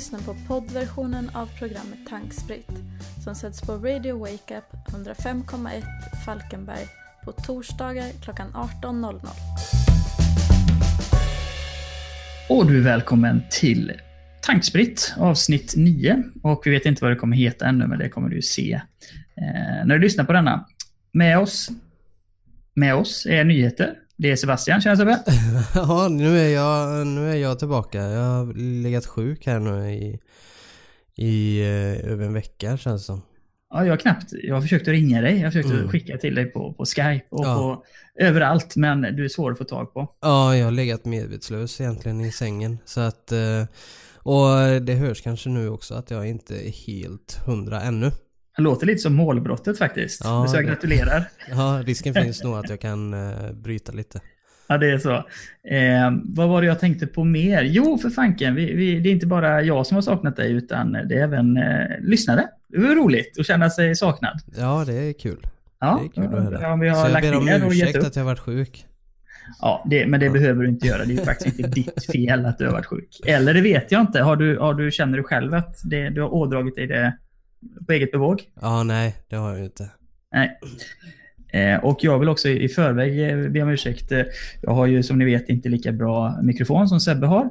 lyssnar på poddversionen av programmet Tankspritt som sätts på Radio Wake Up 105,1 Falkenberg på torsdagar klockan 18.00. Och du är välkommen till Tankspritt avsnitt 9. Och vi vet inte vad det kommer heta ännu, men det kommer du se eh, när du lyssnar på denna. Med oss, med oss är nyheter. Det är Sebastian, tjena Sebbe. Ja, nu är, jag, nu är jag tillbaka. Jag har legat sjuk här nu i, i eh, över en vecka känns det som. Ja, jag har knappt, jag har försökt att ringa dig, jag har försökt Mm. skicka till dig på, på Skype och Ja. på överallt, men du är svår att få tag på. Ja, jag har legat medvetslös egentligen i sängen. Så att... eh, Och det hörs kanske nu också att jag inte är helt hundra ännu. Det låter lite som målbrottet faktiskt. Ja, så jag gratulerar. Ja, risken finns nog att jag kan eh, bryta lite. Ja, det är så. Eh, vad var det jag tänkte på mer? Jo, för fanken, vi, vi, det är inte bara jag som har saknat dig, utan det är även eh, lyssnare. Det var roligt att känna sig saknad. Ja, det är kul. Ja, det är kul att höra. om vi har Så jag lagt ber om ursäkt att jag varit sjuk. Ja, det, men det Ja. behöver du inte göra. Det är ju faktiskt inte ditt fel att du har varit sjuk. Eller det vet jag inte. Har du, har du, känner du själv att det, du har ådragit dig det på eget bevåg? Ja, nej, det har jag ju inte. Nej. Eh, och jag vill också i förväg eh, be om ursäkt. Eh, Jag har ju som ni vet inte lika bra mikrofon som Sebbe har.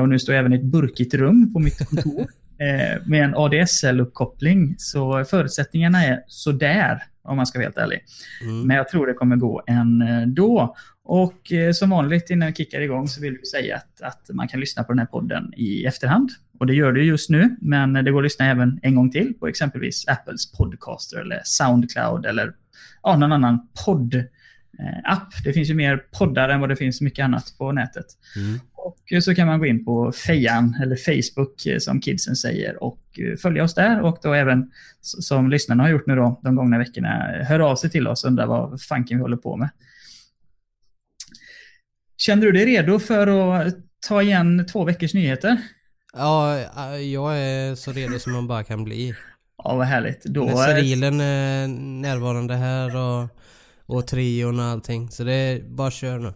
Och nu står jag även i ett burkigt rum på mitt kontor med en ADSL-uppkoppling. Så förutsättningarna är sådär, om man ska vara helt ärlig. Mm. Men jag tror det kommer gå ändå. Och som vanligt innan vi kickar igång så vill vi säga att, att man kan lyssna på den här podden i efterhand. Och det gör du just nu, men det går att lyssna även en gång till på exempelvis Apples podcaster eller Soundcloud eller ja, någon annan podd-app. Det finns ju mer poddar än vad det finns mycket annat på nätet. Mm. Och eh, så kan man gå in på Fejan, eller Facebook eh, som kidsen säger, och eh, följa oss där. Och då även, som lyssnarna har gjort nu då, de gångna veckorna, eh, hör av sig till oss och undrar vad fanken vi håller på med. Känner du dig redo för att ta igen två veckors nyheter? Ja, eh, jag är så redo som man bara kan bli. Ja, vad härligt. Då, När eh, Cerilen är närvarande här och, och trion och allting. Så det är bara kör nu.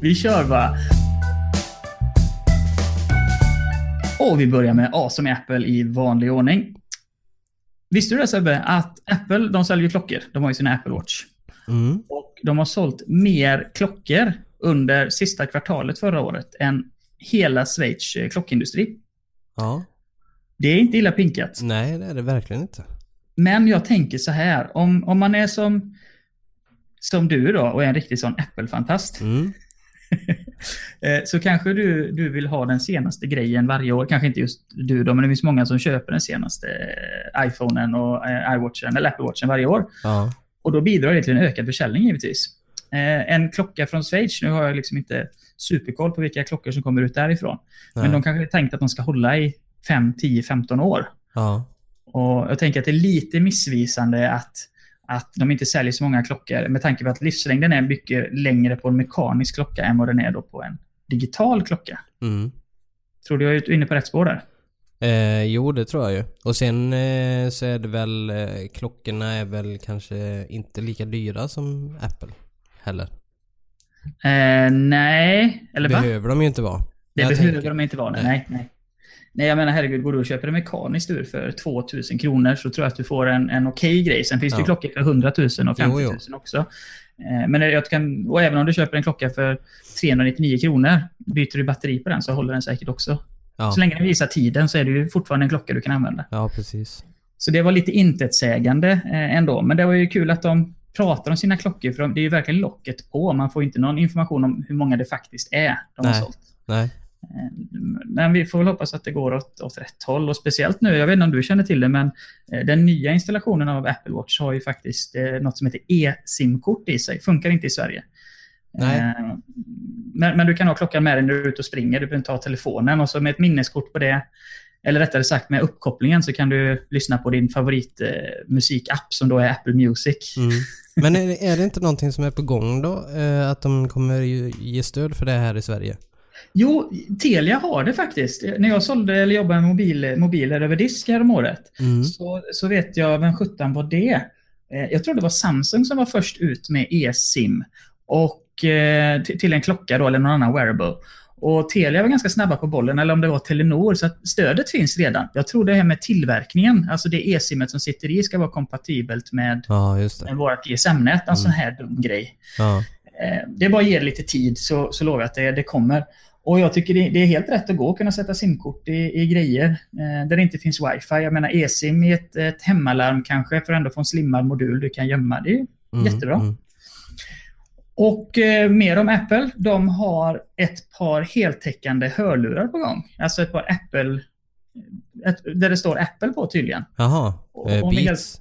Vi kör va. Och vi börjar med A som i Apple i vanlig ordning. Visste du det Sebbe, att Apple, de säljer klockor. De har ju sina Apple Watch. Mm. Och de har sålt mer klockor under sista kvartalet förra året än hela Schweiz eh, klockindustri. Ja. Det är inte illa pinkat. Nej, det är det verkligen inte. Men jag tänker så här, om, om man är som, som du då och är en riktig sån Apple-fantast. Mm. Eh, Så kanske du, du vill ha den senaste grejen varje år. Kanske inte just du då, men det finns många som köper den senaste eh, iPhonen och eh, iWatchen eller Apple Watchen varje år. Ja. Och då bidrar det till en ökad försäljning givetvis. En klocka från Schweiz, nu har jag liksom inte superkoll på vilka klockor som kommer ut därifrån. Men Nej. de kanske är tänkt att de ska hålla i 5, 10, 15 år. Ja. Och jag tänker att det är lite missvisande att, att de inte säljer så många klockor med tanke på att livslängden är mycket längre på en mekanisk klocka än vad den är då på en digital klocka. Mm. Tror du jag är inne på rätt spår där? Eh, jo, det tror jag ju. Och sen eh, så är det väl, eh, klockorna är väl kanske inte lika dyra som Apple heller. Eh, nej, eller va? Behöver de ju inte vara. Det Jag behöver tänker- de inte vara. Nej. Nej. nej, nej. Jag menar herregud, går du och köper en mekanisk ur för 2000 kronor så tror jag att du får en, en okej grej. Sen finns det ju Ja. klockor för 100 000 och 50 000 Jo, jo. också. Eh, Men jag kan, och även om du köper en klocka för 399 kronor, byter du batteri på den så håller den säkert också. Ja. Så länge den visar tiden så är det ju fortfarande en klocka du kan använda. ja, precis. Så det var lite intetsägande eh, ändå. Men det var ju kul att de pratar om sina klockor, för de, det är ju verkligen locket på. Man får inte någon information om hur många det faktiskt är de har Nej. sålt. Nej. Eh, Men vi får väl hoppas att det går åt, åt rätt håll. Och speciellt nu, jag vet inte om du känner till det, men eh, den nya installationen av Apple Watch har ju faktiskt eh, något som heter e-simkort i sig. Funkar inte i Sverige. Nej. Eh, Men, men du kan ha klockan med dig när du är ute och springer. Du behöver inte ha telefonen. Och så med ett minneskort på det, eller rättare sagt med uppkopplingen, så kan du lyssna på din favoritmusikapp som då är Apple Music. Mm. Men är, är det inte någonting som är på gång då? Eh, att de kommer ge stöd för det här i Sverige? Jo, Telia har det faktiskt. När jag sålde eller jobbade med mobil, mobiler över disk häromåret Mm. så, så vet jag vem sjutton var det. Eh, Jag tror det var Samsung som var först ut med eSIM och, eh, till, till en klocka då, eller någon annan wearable. Och Telia var ganska snabba på bollen, eller om det var Telenor, så att stödet finns redan. Jag tror det här med tillverkningen, alltså det e-simmet som sitter i ska vara kompatibelt med, Ja, med vårt GSM-nät. En sån här dum grej. Ja. Eh, Det är bara att ge det lite tid så, så lovar jag att det, det kommer. Och jag tycker det, det är helt rätt att gå och kunna sätta simkort i, i grejer eh, där det inte finns wifi. Jag menar e-sim i ett, ett hemmalarm kanske för att ändå få en slimmad modul du kan gömma. Det är Mm, jättebra. mm. Och eh, mer om Apple. De har ett par heltäckande hörlurar på gång. Alltså ett par Apple... Ett, där det står Apple på tydligen. Jaha. Eh, Beats.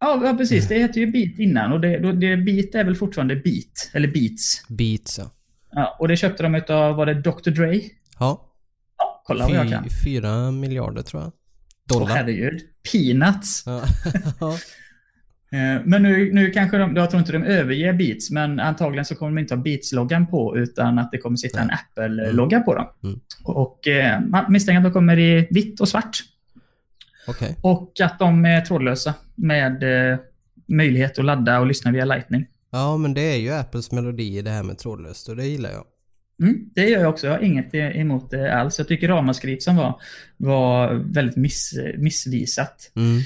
Ja, precis. Det hette ju Beat innan och det, det, Beat är väl fortfarande Beat. Eller Beats. Beats ja. Ja, och det köpte de utav, var det Dr. Dre? Ja. Ja, kolla vad jag kan. Fy, fyra miljarder tror jag. Åh Dollar. herregud. Peanuts. Ja. Eh, Men nu, nu kanske de, jag tror inte de överger Beats, men antagligen så kommer de inte ha Beats-loggan på utan att det kommer sitta en Apple-logga på dem. Mm. Och eh, man misstänker att de kommer i vitt och svart. Okej. Och att de är trådlösa med eh, möjlighet att ladda och lyssna via Lightning. Ja, men det är ju Apples melodi det här med trådlöst och det gillar jag. Mm, det gör jag också. Jag har inget emot det alls. Jag tycker ramaskriet som var, var väldigt miss, missvisat. Mm.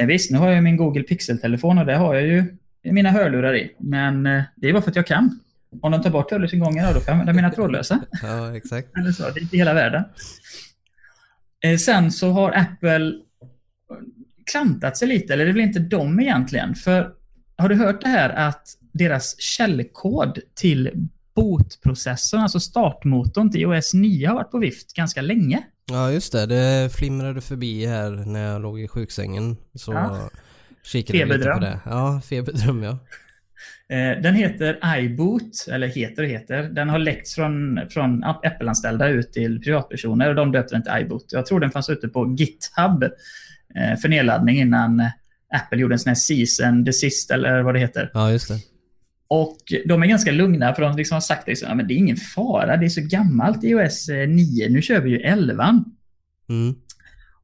Eh, visst, nu har jag min Google Pixel-telefon och det har jag ju mina hörlurar i. Men eh, det är bara för att jag kan. Om de tar bort hörlursingången, då får jag använda mina trådlösa. Ja, exakt. Eller så, det är inte hela världen. Eh, sen så har Apple klantat sig lite, eller det är väl inte de egentligen. För har du hört det här att deras källkod till bootprocessorn, alltså startmotorn till iOS 9 har varit på vift ganska länge. Ja, just det. Det flimrade förbi här när jag låg i sjuksängen. Så Ja. kikade jag lite på det. Ja, feberdröm ja. Eh, Den heter iBoot, eller heter och heter. Den har läckts från, från Apple-anställda ut till privatpersoner och de döpte den till iBoot. Jag tror den fanns ute på GitHub eh, för nedladdning innan Apple gjorde en sån här season desist eller vad det heter. Ja, just det. Och de är ganska lugna för de liksom har sagt så, ja, men det är ingen fara, det är så gammalt iOS 9, nu kör vi ju 11. Mm.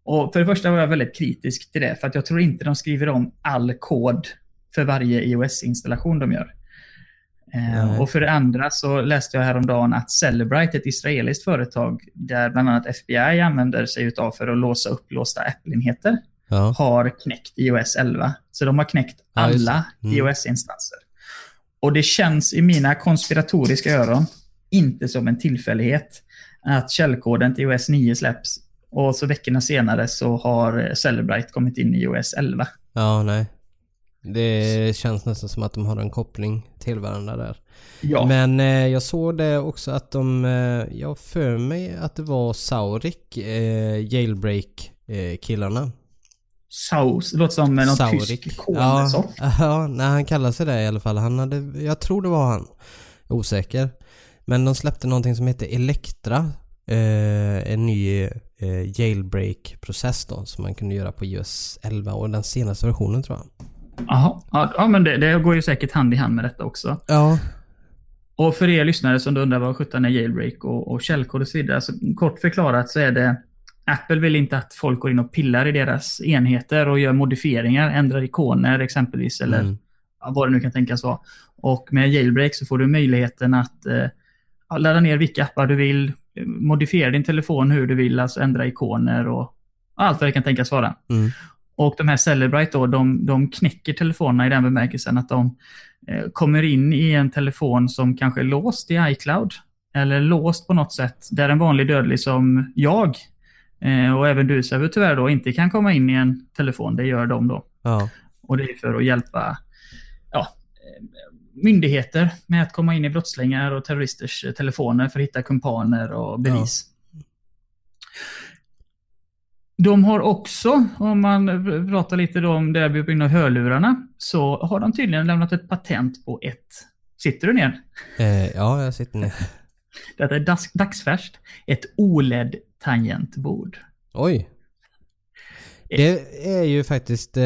Och för det första var jag väldigt kritisk till det, för att jag tror inte de skriver om all kod för varje iOS-installation de gör. Eh, Nej. och för det andra så läste jag häromdagen att Celebrite, ett israeliskt företag där bland annat FBI använder sig utav för att låsa upp låsta Apple-enheter, Ja. har knäckt iOS 11. Så de har knäckt Ja, alla Mm. iOS-instanser. Och det känns i mina konspiratoriska öron inte som en tillfällighet att källkoden till iOS 9 släpps och så veckorna senare så har Celebrite kommit in i iOS 11. Ja, nej. Det känns nästan som att de har en koppling till varandra där. Ja, Men eh, jag såg det också att de, eh, jag för mig att det var Saurik, eh, Jailbreak-killarna. Saus, det låter som någon tysk ja, kolsort. ja, nej han kallar sig det i alla fall. Han hade, jag tror det var han. Osäker. Men de släppte någonting som heter Elektra. Eh, en ny eh, jailbreak-process då som man kunde göra på iOS 11 och den senaste versionen tror jag. Jaha, ja, ja, men det, det går ju säkert hand i hand med detta också. Ja. Och för er lyssnare som undrar vad sjutton är jailbreak och, och källkod och så vidare. Så kort förklarat så är det Apple vill inte att folk går in och pillar i deras enheter och gör modifieringar, ändrar ikoner exempelvis eller Mm. vad det nu kan tänkas vara. Och med jailbreak så får du möjligheten att eh, ladda ner vilka appar du vill, modifiera din telefon hur du vill, alltså ändra ikoner och allt vad det kan tänkas vara. Mm. Och de här Celebrite då, de, de knäcker telefonerna i den bemärkelsen att de eh, kommer in i en telefon som kanske är låst i iCloud. Eller låst på något sätt, där en vanlig dödlig som jag eh, och även du Sebbe tyvärr då inte kan komma in i en telefon. Det gör de då. Ja. Och det är för att hjälpa ja, eh, myndigheter med att komma in i brottslingar och terroristers eh, telefoner för att hitta kumpaner och bevis. De har också, om man pratar lite då om det vi på hörlurarna, så har de tydligen lämnat ett patent på ett, sitter du ner? Eh, ja, jag sitter ner. Detta är dags, dagsfärskt, ett OLED-tangentbord. Oj. Det är ju faktiskt, eh,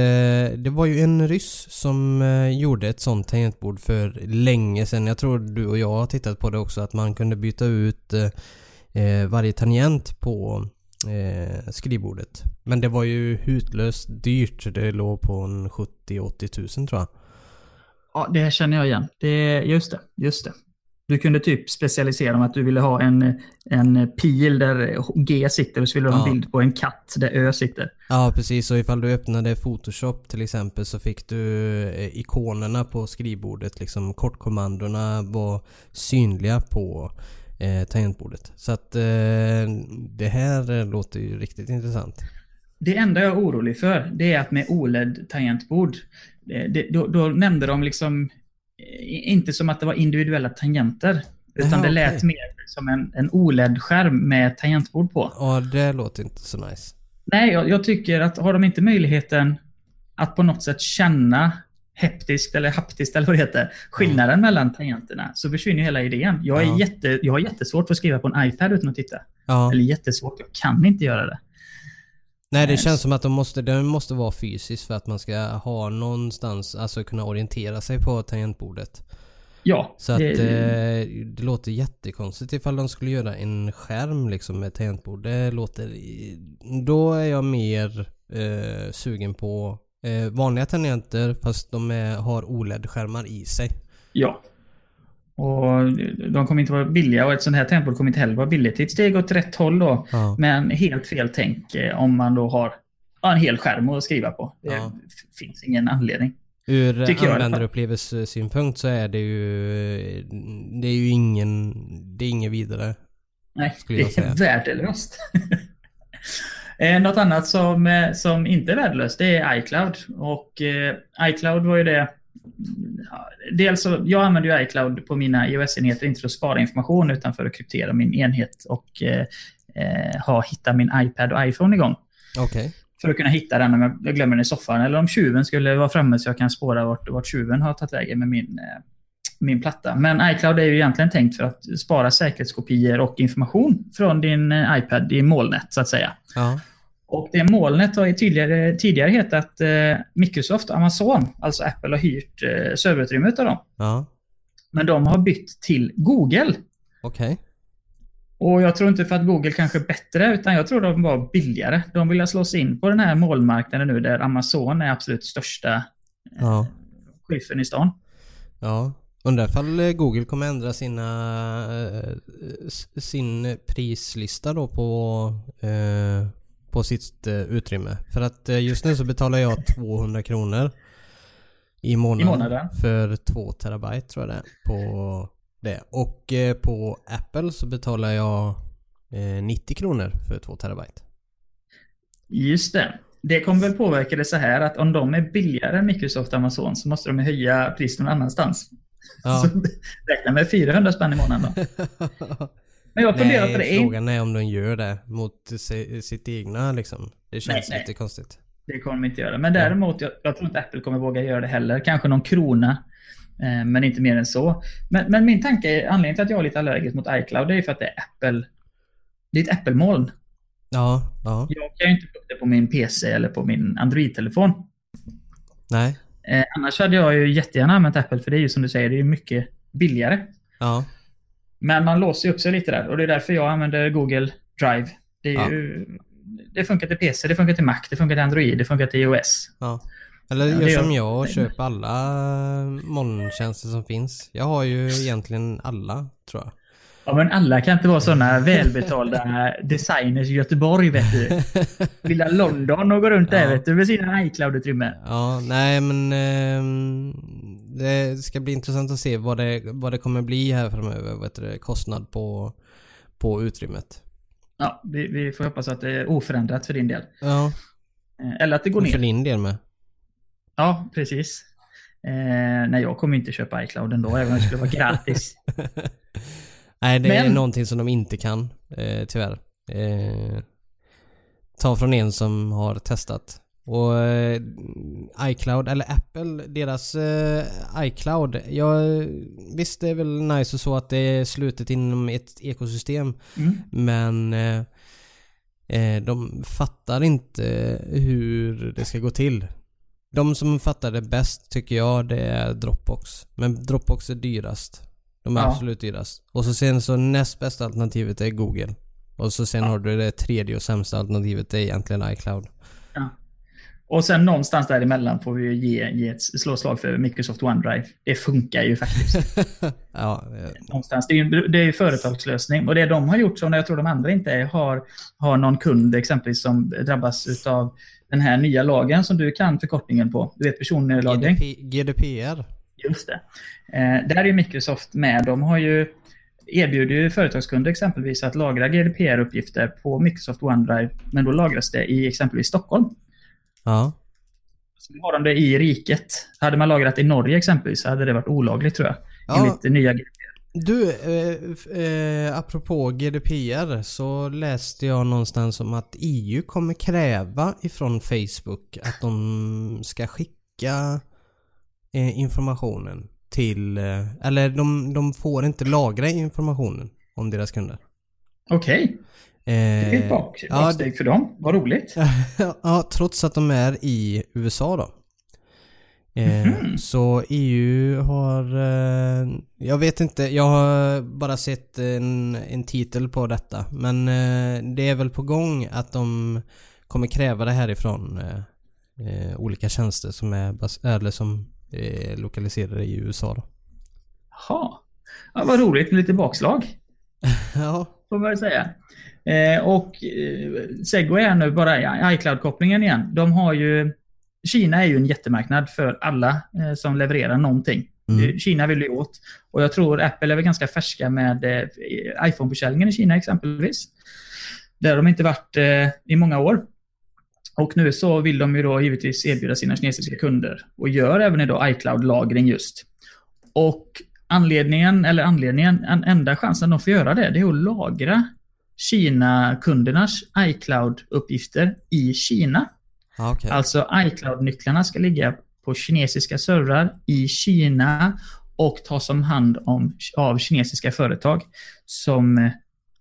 det var ju en ryss som eh, gjorde ett sånt tangentbord för länge sedan. Jag tror du och jag har tittat på det också, att man kunde byta ut eh, varje tangent på skrivbordet. Men det var ju hutlöst dyrt. Det låg på en 70-80 tusen tror jag. Ja, det här känner jag igen. Det, just det, just det. Du kunde typ specialisera dem att du ville ha en, en pil där G sitter och så ville du ha en Ja. bild på en katt där Ö sitter. Ja precis, och ifall du öppnade Photoshop till exempel så fick du eh, ikonerna på skrivbordet, liksom kortkommandona var synliga på eh, tangentbordet. Så att eh, det här eh, låter ju riktigt intressant. Det enda jag är orolig för, det är att med OLED-tangentbord, det, det, då, då nämnde de liksom eh, inte som att det var individuella tangenter. Utan Jaha, det lät okej. mer som en, en OLED-skärm med tangentbord på. Ja, det låter inte så nice. Nej, jag, jag tycker att har de inte möjligheten att på något sätt känna heptiskt eller haptiskt eller vad det heter, skillnaden mellan tangenterna, så försvinner hela idén. Jag, är Ja. jätte, jag har jättesvårt för att skriva på en iPad utan att titta. Ja. Eller jättesvårt, jag kan inte göra det. Nej det känns som att de måste, det måste vara fysiskt för att man ska ha någonstans, alltså kunna orientera sig på tangentbordet. Ja, Så att det, eh, det låter jättekonstigt ifall de skulle göra en skärm liksom med tangentbord. Det låter... Då är jag mer eh, sugen på eh, vanliga tangenter fast de är, har OLED-skärmar i sig. ja. Och de kommer inte vara billiga och ett sånt här tangentbord kommer inte heller vara billigt. Det är ett steg åt rätt håll då. Ja. Men helt fel tänk eh, om man då har en hel skärm att skriva på. Det Ja. finns ingen anledning. Ur Tycker användarupplevelsesynpunkt så är det ju... Det är ju ingen... Det är inget vidare. Nej, det är värdelöst. Eh, Något annat som, eh, som inte är värdelöst det är iCloud. Och eh, iCloud var ju det... Dels så, jag använder ju iCloud på mina iOS-enheter inte för att spara information utan för att kryptera min enhet och eh, ha, hitta min iPad och iPhone igång. Okej. För att kunna hitta den om jag- jag glömmer den i soffan eller om tjuven skulle vara framme så jag kan spåra vart, vart tjuven har tagit vägen med min, eh, min platta. Men iCloud är ju egentligen tänkt för att spara säkerhetskopior och information från din eh, iPad i molnet så att säga. Ja. Och det molnet har ju tidigare, tidigare hetat eh, Microsoft och Amazon, alltså Apple har hyrt eh, serverutrymme utav dem. Ja. Men de har bytt till Google. Okej. Och jag tror inte för att Google kanske är bättre, utan jag tror de var billigare. De vill slå sig in på den här molnmarknaden nu där Amazon är absolut största Ja. chefen i stan. Ja. Undrar ifall eh, Google kommer ändra sina, eh, sin prislista då på, eh, på sitt eh, utrymme. För att eh, just nu så betalar jag 200 kronor i månaden, I månaden. för 2 terabyte tror jag det är på det. Och eh, på Apple så betalar jag eh, 90 kronor för 2 terabyte. Just det. Det kommer väl påverka det så här att om de är billigare än Microsoft och Amazon så måste de höja priset någon annanstans. Ja. Så räkna med 400 spänn i månaden då. Men jag har funderat på det. Nej, frågan är om de gör det mot si- sitt egna liksom. Det känns Nej, nej. lite konstigt. Det kommer de inte göra. Men däremot, jag, jag tror inte Apple kommer våga göra det heller. Kanske någon krona. Eh, men inte mer än så. Men, men min tanke, är, anledningen till att jag är lite allergisk mot iCloud, det är för att det är Apple. Det är ett Apple-moln. Ja, ja. Jag kan ju inte få det på min PC eller på min Android-telefon. Nej. Eh, annars hade jag ju jättegärna använt Apple, för det är ju som du säger, det är ju mycket billigare. Ja. Men man låser ju upp sig lite där och det är därför jag använder Google Drive. Det, är Ja. ju, det funkar till PC, det funkar till Mac, det funkar till Android, det funkar till iOS. Ja. Eller Ja, gör som jag och köp alla molntjänster som finns. Jag har ju egentligen alla, tror jag. Ja, men alla kan inte vara sådana välbetalda designers i Göteborg, vet du. Lilla London och gå runt där, Ja. vet du, med sina iCloud-utrymme. Ja, nej men ehm, det ska bli intressant att se vad det, vad det kommer bli här framöver. Vet du, kostnad på, på utrymmet. Ja, vi, vi får hoppas att det är oförändrat för din del. Ja, Eh, Eller att det går och för ner. din del med. Ja, precis. Eh, nej, jag kommer inte köpa iCloud ändå, även om det skulle vara gratis. Nej, det är Men- någonting som de inte kan, eh, tyvärr. Eh, ta från en som har testat. Och eh, iCloud, eller Apple, deras eh, iCloud. Ja, visst det är väl nice och så att det är slutet inom ett ekosystem. Mm. Men eh, de fattar inte hur det ska gå till. De som fattar det bäst tycker jag det är Dropbox. Men Dropbox är dyrast. De är Ja. absolut dyrast. Och så sen så näst bästa alternativet är Google. Och så sen har du det tredje och sämsta alternativet är egentligen iCloud. Och sen någonstans däremellan får vi ge, ge ett slå slag för Microsoft OneDrive. Det funkar ju faktiskt. ja, någonstans. Det är ju det är företagslösning. Och det de har gjort, som jag tror de andra inte är, har, har någon kund exempelvis som drabbas av den här nya lagen som du kan förkortningen på. Du vet personlagring. GDP, GDPR. Just det. Eh, där är ju Microsoft med. De har ju erbjuder ju företagskunder exempelvis att lagra GDPR-uppgifter på Microsoft OneDrive, men då lagras det i exempelvis Stockholm. Ja. Så har de det i riket. Hade man lagrat i Norge exempelvis så hade det varit olagligt tror jag. Ja. Enligt nya GDPR. Du, eh, eh, apropå GDPR så läste jag någonstans om att EU kommer kräva ifrån Facebook att de ska skicka eh, informationen till, eh, eller de, de får inte lagra informationen om deras kunder. Okej. Okay. Det är ett bak, ja, baksteg för dem. Vad roligt. ja, trots att de är i USA då. Mm -hmm. Så EU har... Eh, jag vet inte, jag har bara sett en, en titel på detta. Men det är väl på gång att de kommer kräva det härifrån eh, olika tjänster som är, eller som är lokaliserade i USA då. Jaha. Ja, vad roligt med lite bakslag. ja. Får man väl säga. Eh, och eh, Segway är nu bara iCloud-kopplingen igen. De har ju... Kina är ju en jättemarknad för alla eh, som levererar någonting. Mm. Eh, Kina vill ju åt. Och jag tror Apple är väl ganska färska med eh, iPhone-försäljningen i Kina exempelvis. Där har de inte varit eh, i många år. Och nu så vill de ju då givetvis erbjuda sina kinesiska kunder och gör även idag iCloud-lagring just. Och anledningen, eller anledningen, en enda chansen de får göra det, det är att lagra Kina-kundernas iCloud-uppgifter i Kina. Okay. Alltså iCloud-nycklarna ska ligga på kinesiska servrar i Kina och tas om hand om, av kinesiska företag som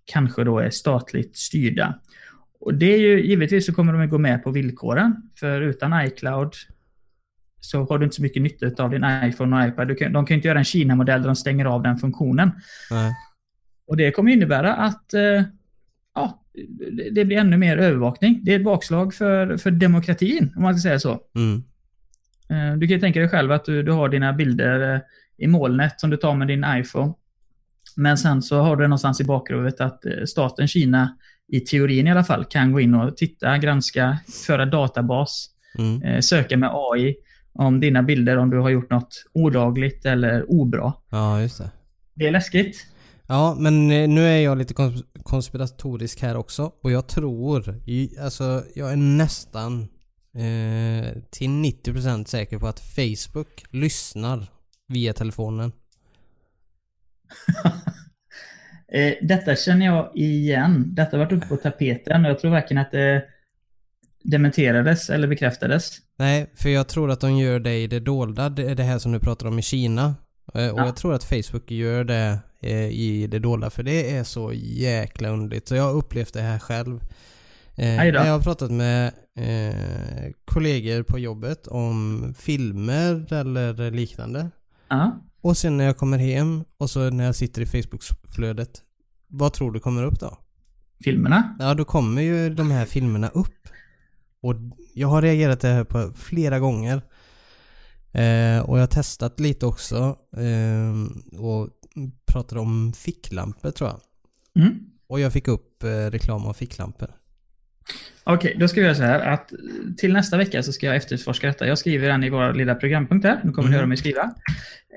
kanske då är statligt styrda. Och det är ju, givetvis så kommer de att gå med på villkoren. För utan iCloud så har du inte så mycket nytta av din iPhone och iPad. Kan, de kan inte göra en Kina-modell där de stänger av den funktionen. Nej. Och det kommer innebära att eh, ja, det blir ännu mer övervakning. Det är ett bakslag för, för demokratin, om man ska säga så. Mm. Eh, du kan ju tänka dig själv att du, du har dina bilder eh, i molnet som du tar med din iPhone. Men sen så har du någonstans i bakhuvudet att eh, staten Kina i teorin i alla fall, kan gå in och titta, granska, föra databas, mm. söka med AI om dina bilder, om du har gjort något odagligt eller obra. Ja, just det. Det är läskigt. Ja, men eh, nu är jag lite konspiratorisk här också. Och jag tror, alltså jag är nästan eh, till 90% säker på att Facebook lyssnar via telefonen. Eh, detta känner jag igen. Detta har varit uppe på tapeten och jag tror varken att det dementerades eller bekräftades. Nej, för jag tror att de gör det i det dolda, det här som du pratar om i Kina. Eh, och ja. jag tror att Facebook gör det eh, i det dolda, för det är så jäkla underligt. Så jag har upplevt det här själv. Eh, jag har pratat med eh, kollegor på jobbet om filmer eller liknande. Ja. Och sen när jag kommer hem och så när jag sitter i Facebook-flödet. Vad tror du kommer upp då? Filmerna? Ja, då kommer ju de här filmerna upp. Och jag har reagerat det här på flera gånger. Eh, och jag har testat lite också. Eh, och pratade om ficklampor tror jag. Mm. Och jag fick upp eh, reklam av ficklampor. Okej, okay, då ska vi göra så här att till nästa vecka så ska jag efterforska detta. Jag skriver den i vår lilla programpunkt här. Nu kommer mm. ni höra mig skriva.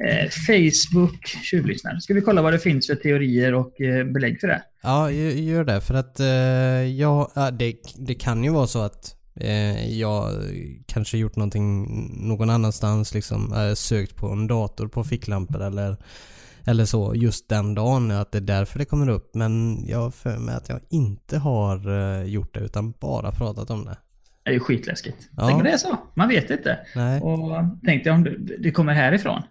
Eh, Facebook tjuvlyssnar. Ska vi kolla vad det finns för teorier och eh, belägg för det? Ja, gör det. För att eh, ja, det, det kan ju vara så att eh, jag kanske gjort någonting någon annanstans, liksom eh, sökt på en dator på ficklampor eller eller så just den dagen, att det är därför det kommer upp. Men jag har för mig att jag inte har uh, gjort det utan bara pratat om det. Det är ju skitläskigt. Ja. Tänk om det är så. Man vet inte. Nej. Och tänk dig om det kommer härifrån.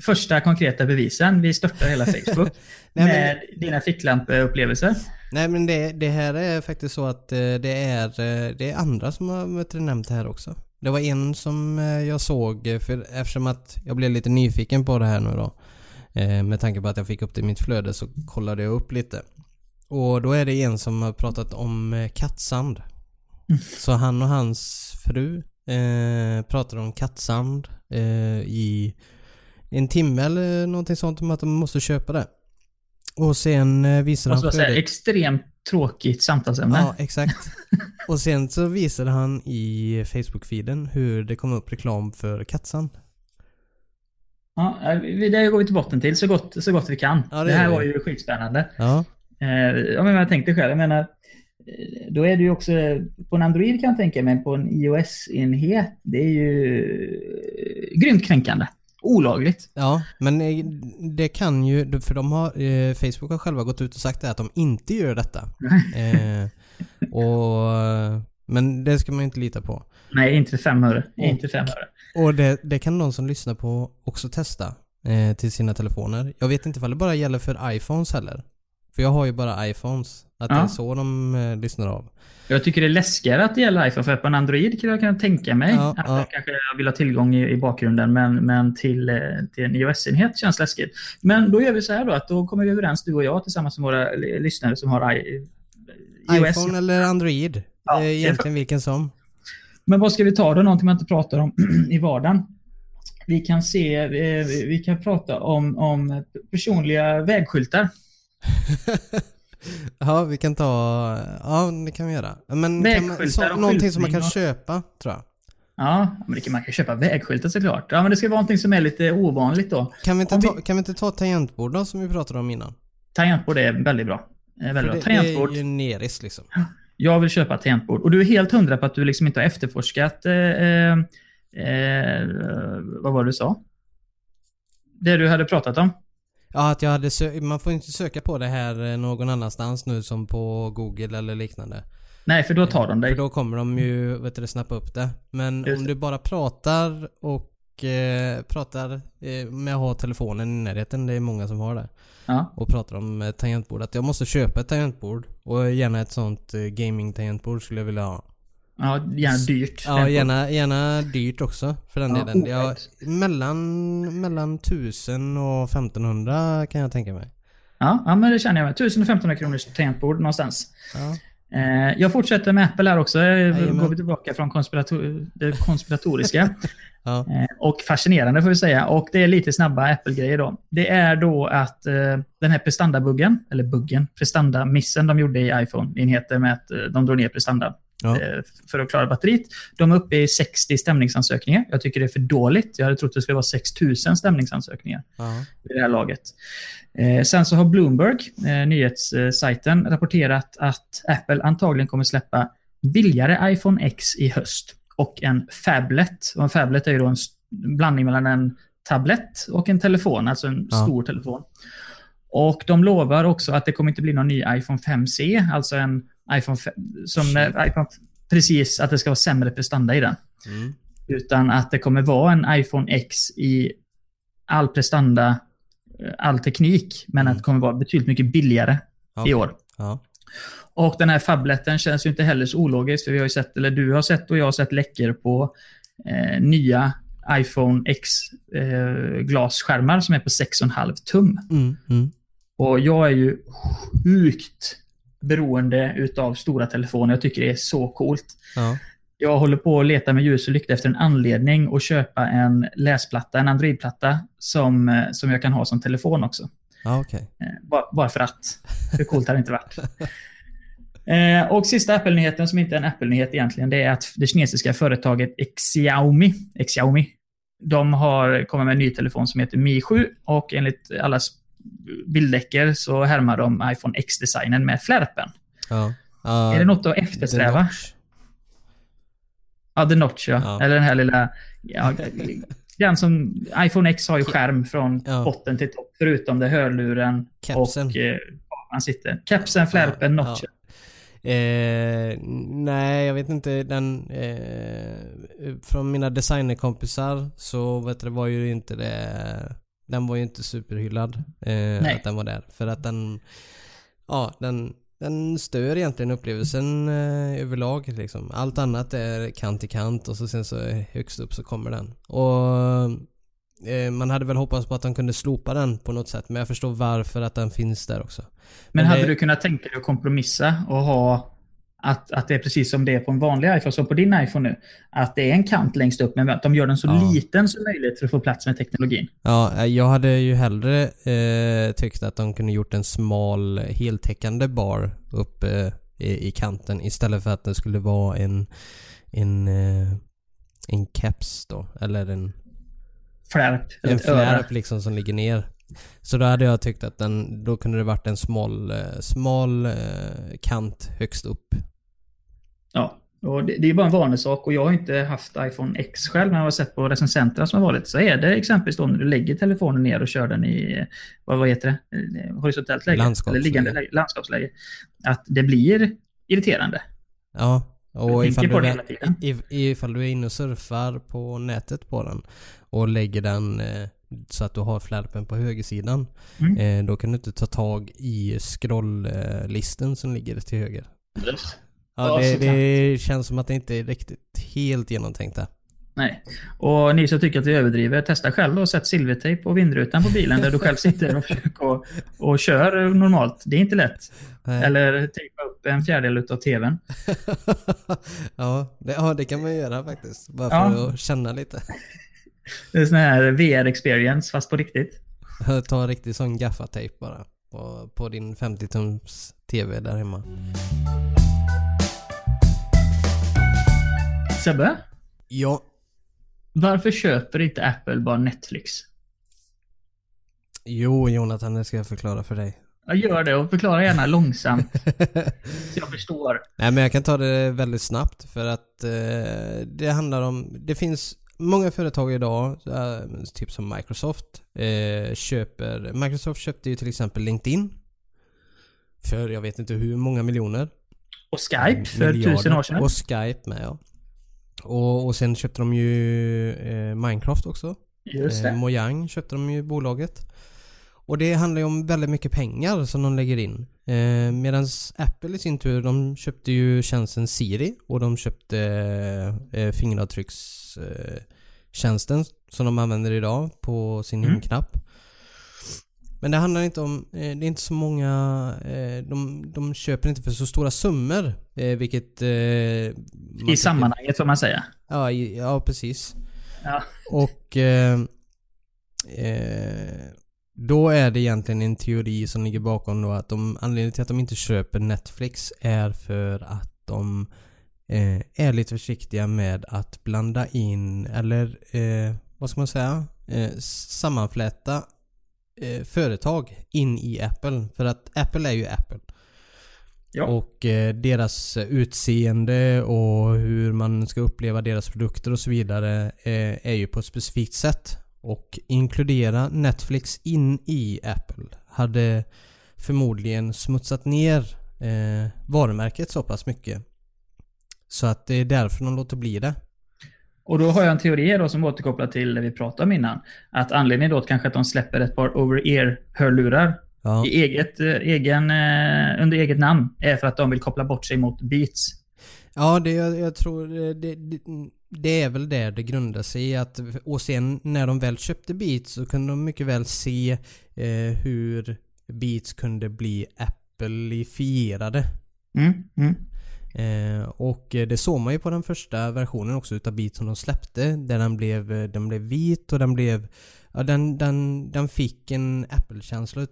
Första konkreta bevisen. Vi störtar hela Facebook Nej, med men... dina ficklampeupplevelser. Nej men det, det, här är faktiskt så att eh, det är, eh, det är andra som har nämnt det här också. Det var en som jag såg, för eftersom att jag blev lite nyfiken på det här nu då. Eh, med tanke på att jag fick upp det i mitt flöde så kollade jag upp lite. Och då är det en som har pratat om eh, kattsand. Så han och hans fru eh, pratade om kattsand eh, i en timme eller någonting sånt om att de måste köpa det. Och sen eh, visade han säga, extremt tråkigt samtalsämne. Ja, exakt. Och sen så visade han i Facebook-feeden hur det kom upp reklam för kattsand. Ja, vi- det går vi till botten till så gott, så gott vi kan. Ja, det det här var ju skitspännande. Ja. Eh, ja, men jag tänkte själv, jag menar, eh, då är det ju också, på en Android kan jag tänka mig, på en iOS-enhet, det är ju eh, grymt kränkande. Olagligt. Ja, men eh, det kan ju, för de har, eh, Facebook har själva gått ut och sagt att de inte gör detta. Eh, och, men det ska man ju inte lita på. Nej, inte fem öre. Inte fem öre. Och det, det kan någon som lyssnar på också testa eh, till sina telefoner. Jag vet inte ifall det bara gäller för iPhones heller. För jag har ju bara iPhones. Att det Ja. är så de eh, lyssnar av. Jag tycker det är läskigare att det gäller iPhone, för på en Android kan jag kunna tänka mig Ja, att ja. jag kanske vill ha tillgång i, i bakgrunden, men, men till, eh, till en iOS-enhet känns läskigt. Men då gör vi så här då, att då kommer vi överens, du och jag, tillsammans med våra lyssnare som har I, iOS. iPhone eller Android. Ja, det egentligen vilken som. Men vad ska vi ta då? Någonting man inte pratar om i vardagen. Vi kan se, eh, vi kan prata om, om personliga vägskyltar. ja, vi kan ta... Ja, det kan vi göra. Men kan man, Vägskyltar så, och någonting som man kan köpa, tror jag. Ja, men det kan, man kan köpa vägskyltar såklart. Ja, men det ska vara någonting som är lite ovanligt då. Kan vi inte, Om vi- ta, kan vi inte ta tangentbord då, som vi pratade om innan? Tangentbord är väldigt bra. Eh, Väldigt bra. Det, det Tangentbord. är ju neris liksom. Jag vill köpa ett tangentbord. Och du är helt hundra på att du liksom inte har efterforskat... Eh, eh, eh, vad var det du sa? Det du hade pratat om? Ja, att jag hade Man får inte söka på det här eh, någon annanstans nu som på Google eller liknande. Nej, för då tar de dig. För då kommer de ju, vet du, snappa upp det. Men Just om du bara pratar och eh, pratar eh, med att ha telefonen i närheten, det är många som har det. Ja. Och pratar om eh, tangentbord. Att jag måste köpa ett tangentbord. Och gärna ett sånt eh, gaming-tangentbord skulle jag vilja ha. ja, gärna dyrt. Ja, gärna, gärna dyrt också för den Ja, delen. Jag, mellan, mellan 1000 och 1500 kan jag tänka mig. Ja, ja, men det känner jag med. 1500 kronors tangentbord någonstans. Ja. Eh, jag fortsätter med Apple här också. Eh, Jajamän. Går vi tillbaka från konspirator det konspiratoriska. Ja. Eh, och fascinerande får vi säga. Och det är lite snabba Apple-grejer då. Det är då att eh, den här prestandabuggen, eller buggen, prestandamissen de gjorde i iPhone-enheter med att eh, de drog ner prestanda Ja. eh, för att klara batteriet. De är uppe i 60 stämningsansökningar. Jag tycker det är för dåligt. Jag hade trott det skulle vara 6000 stämningsansökningar Ja. i det här laget. Eh, sen så har Bloomberg, eh, nyhetssajten, rapporterat att Apple antagligen kommer släppa billigare iPhone X i höst och en Fablet. Och en Fablet är ju då en blandning mellan en tablett och en telefon, alltså en Ja. stor telefon. Och de lovar också att det kommer inte bli någon ny iPhone 5C, alltså en iPhone 5, som iPhone, precis att det ska vara sämre prestanda i den. Mm. Utan att det kommer vara en iPhone X i all prestanda, eh, all teknik, men Mm. att det kommer vara betydligt mycket billigare i Okej. år. Ja. Och den här fabletten känns ju inte heller så ologisk, för vi har ju sett, eller du har sett och jag har sett läckor på eh, nya iPhone X eh, glasskärmar som är på 6,5 tum. Mm. Mm. Och jag är ju sjukt beroende utav stora telefoner. Jag tycker det är så coolt. Ja. Jag håller på att leta med ljus och lykta efter en anledning att köpa en läsplatta, en Android-platta, som, eh, som jag kan ha som telefon också. Ja, okej. Eh, Bara, bara för att. Hur coolt har det inte varit? Eh, och sista Apple-nyheten, som inte är en Apple-nyhet egentligen, det är att det kinesiska företaget Xiaomi, Xiaomi de har kommit med en ny telefon som heter Mi 7 och enligt alla bildläckor så härmar de iPhone X-designen med flärpen. Ja. Ja, är det något att eftersträva? Ja, The Notch ja. Ja. Eller den här lilla... Ja, den som... iPhone X har ju skärm från Ja. botten till topp, förutom det hörluren Kepsen. och eh, man sitter. Kepsen, flärpen, Ja, notchen. Eh, nej, jag vet inte. Den... Eh, från mina designerkompisar så vet du, var ju inte det... Den var ju inte superhyllad. Eh, att den var där. För att den... Ja, den... Den stör egentligen upplevelsen eh, överlag liksom. Allt annat är kant i kant och så sen så högst upp så kommer den. Och eh, man hade väl hoppats på att de kunde slopa den på något sätt men jag förstår varför att den finns där också. Men Men hade det- du kunnat tänka dig att kompromissa och ha att, att det är precis som det är på en vanlig iPhone, som på din iPhone nu. Att det är en kant längst upp, men de gör den så Ja. liten som möjligt för att få plats med teknologin. Ja, jag hade ju hellre eh, tyckt att de kunde gjort en smal heltäckande bar uppe i, i kanten istället för att det skulle vara en en eh, en caps då, eller en, Flärp. en flärp liksom som ligger ner. Så då hade jag tyckt att den, då kunde det varit en smal, eh, smal eh, kant högst upp. Ja, och det, det är bara en vanlig sak och jag har inte haft iPhone X själv, men jag har sett på recensenterna som har varit så är det exempelvis då när du lägger telefonen ner och kör den i, vad, vad heter det, Eh, horisontellt läge? Landskapsläge. Eller liggande läge, landskapsläge. Att det blir irriterande. Ja, och ifall du, är- ifall du är inne och surfar på nätet på den och lägger den eh, så att du har flärpen på högersidan. Mm. Eh, då kan du inte ta tag i scrolllisten som ligger till höger. Ja, Ja, det, det känns som att det inte är riktigt helt genomtänkt där. Nej. Och ni som tycker att vi överdriver, testa själv och sätt silvertejp på vindrutan på bilen där du själv sitter och försöker och, och kör normalt. Det är inte lätt. Nej. Eller tejpa upp en fjärdedel utav tvn. ja, det, ja, det kan man göra faktiskt. Bara Ja. för att känna lite. Det är sån här VR-experience fast på riktigt. Ta en riktig sån gaffatejp bara. På, på din 50-tums TV där hemma. Sebbe, Ja, varför köper inte Apple bara Netflix? jo Jonathan, det ska jag förklara för dig. Jag gör det och förklara gärna långsamt så jag förstår. Nej men jag kan ta det väldigt snabbt för att eh, det handlar om, det finns många företag idag, eh, typ som Microsoft, eh, köper, Microsoft köpte ju till exempel LinkedIn för jag vet inte hur många miljoner. Och Skype för miljarder. tusen år sedan. Och Skype med ja. Och, och sen köpte de ju eh, Minecraft också. Just Eh, det. Mojang köpte de ju bolaget. Och det handlar ju om väldigt mycket pengar som de lägger in. Eh, Medan Apple i sin tur, de köpte ju tjänsten Siri och de köpte eh, fingeravtryckstjänsten eh, tjänsten som de använder idag på sin Mm. hemknapp. Men det handlar inte om, eh, det är inte så många, eh, de, de köper inte för så stora summor. Eh, vilket... Eh, I tycker- sammanhanget får man säga. Ja, ja precis. Ja. Och eh, eh, då är det egentligen en teori som ligger bakom då att de, anledningen till att de inte köper Netflix är för att de eh, är lite försiktiga med att blanda in eller eh, vad ska man säga? Eh, sammanfläta eh, företag in i Apple. För att Apple är ju Apple. Ja. Och eh, deras utseende och hur man ska uppleva deras produkter och så vidare är ju på ett specifikt sätt. Och inkludera Netflix in i Apple hade förmodligen smutsat ner varumärket så pass mycket. Så att det är därför de låter bli det. Och då har jag en teori då som återkopplar till det vi pratade om innan. Att anledningen då kanske att de släpper ett par over-ear-hörlurar Ja. i eget, eh, egen, eh, under eget namn är för att de vill koppla bort sig mot Beats. Ja, det, jag, jag tror det, det, det är väl där det grundar sig i att och sen när de väl köpte Beats så kunde de mycket väl se eh, hur Beats kunde bli Appleifierade. Mm, mm. Eh, och det såg man ju på den första versionen också utav Beats som de släppte. Där den blev, eh, den blev vit och den blev Ja, den, den, den fick en Apple-känsla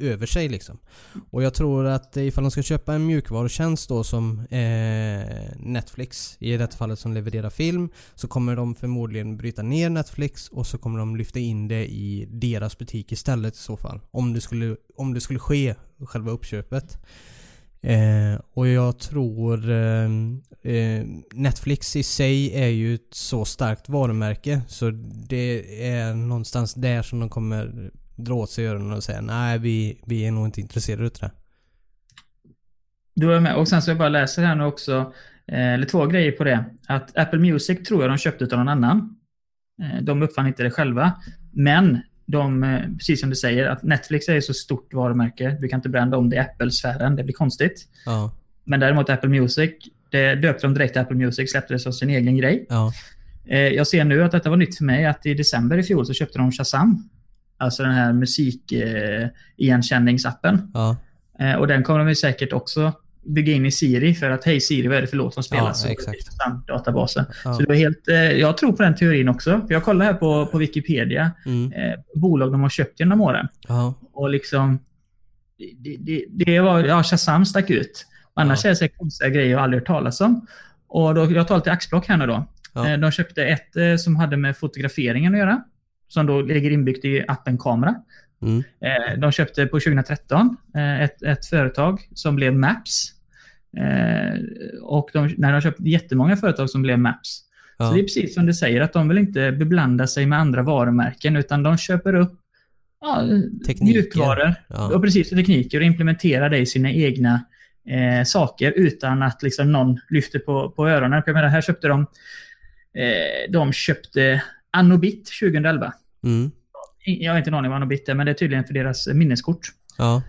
över sig liksom. Och jag tror att ifall de ska köpa en mjukvarutjänst då som eh, Netflix, i detta fallet som levererar film, så kommer de förmodligen bryta ner Netflix och så kommer de lyfta in det i deras butik istället i så fall. Om det skulle, om det skulle ske, själva uppköpet. Eh, och jag tror eh, eh, Netflix i sig är ju ett så starkt varumärke så det är någonstans där som de kommer dra åt sig öronen och säga nej vi, vi är nog inte intresserade av det. Du är med. Och sen så jag bara läser här nu också, eh, eller två grejer på det. Att Apple Music tror jag de köpte av någon annan. Eh, de uppfann inte det själva. Men de, eh, precis som du säger, att Netflix är ju så stort varumärke. Du kan inte brända om det i Apple-sfären, det blir konstigt. Ja, Men däremot Apple Music, det döpte de direkt till Apple Music, släppte det som sin egen grej. ja, Eh, jag ser nu att detta var nytt för mig, att i december i fjol så köpte de Shazam. Alltså den här musik-igenkänningsappen. ja. Eh, och den kommer de säkert också bygga in i Siri för att hej Siri, vad är det för låt som spelas? Ja, exakt. databasen. Ja. Så det var helt, eh, jag tror på den teorin också. För jag kollar här på, på Wikipedia, Mm. eh, bolag de har köpt genom åren. Ja. Och liksom, det, det, det var, ja, Shazam stack ut. Annars Ja. är det konstiga grejer jag aldrig hört talas om. Och då, jag tar lite axplock här nu då. Ja. Eh, De köpte ett eh, som hade med fotograferingen att göra. Som då ligger inbyggt i appen Kamera. Mm. Eh, De köpte på 2013 eh, ett, ett företag som blev Maps. Eh, Och de, när de köpte jättemånga företag som blev Maps. Så Ja. det är precis som du säger, att de vill inte beblanda sig med andra varumärken, utan de köper upp ja, mjukvaror Ja. och precis tekniker och implementerar det i sina egna eh, saker utan att liksom någon lyfter på, på öronen. Jag menar, här köpte de, eh, de köpte Anobit 2011. Mm. Jag har inte en aning vad Anobit är, men det är tydligen för deras minneskort. Ja.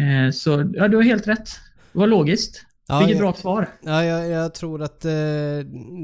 Eh, så ja, du har helt rätt. Var logiskt. Ja, Vilket jag- bra svar. Ja, jag, jag tror att eh,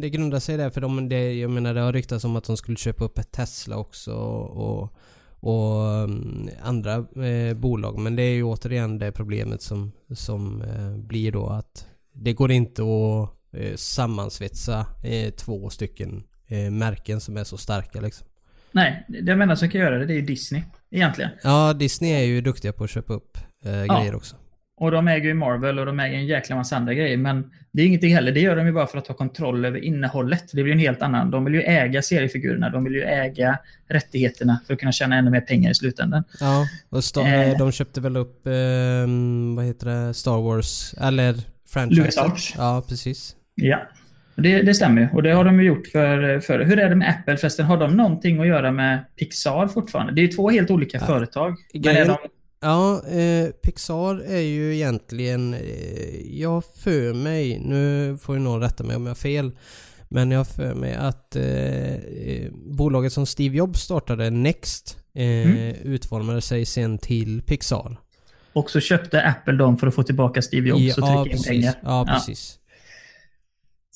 det grundar sig där för de, det, jag menar det har ryktats om att de skulle köpa upp ett Tesla också och, och mm, andra eh, bolag. Men det är ju återigen det problemet som, som eh, blir då att det går inte att eh, sammansvetsa eh, två stycken eh, märken som är så starka liksom. Nej, det enda som kan göra det, det är ju Disney. Egentligen. Ja, Disney är ju duktiga på att köpa upp grejer också. Och de äger ju Marvel och de äger en jäkla massa andra grejer. Men det är ingenting heller. Det gör de ju bara för att ha kontroll över innehållet. Det blir ju en helt annan. De vill ju äga seriefigurerna. De vill ju äga rättigheterna för att kunna tjäna ännu mer pengar i slutändan. Ja, och Star, Eh. de köpte väl upp, eh, vad heter det, Star Wars, eller franchise. LucasArts. Ja, precis. Ja. Det, det stämmer ju. Och det har de ju gjort för, för... Hur är det med Apple förresten? Har de någonting att göra med Pixar fortfarande? Det är ju två helt olika Ja. företag. Grejen- Ja, eh, Pixar är ju egentligen, eh, jag för mig, nu får ju någon rätta mig om jag har fel, men jag för mig att eh, eh, bolaget som Steve Jobs startade, Next, eh, Mm. utformade sig sen till Pixar. och så köpte Apple dem för att få tillbaka Steve Jobs och ja, trycka in precis. pengar. Ja, Ja. precis.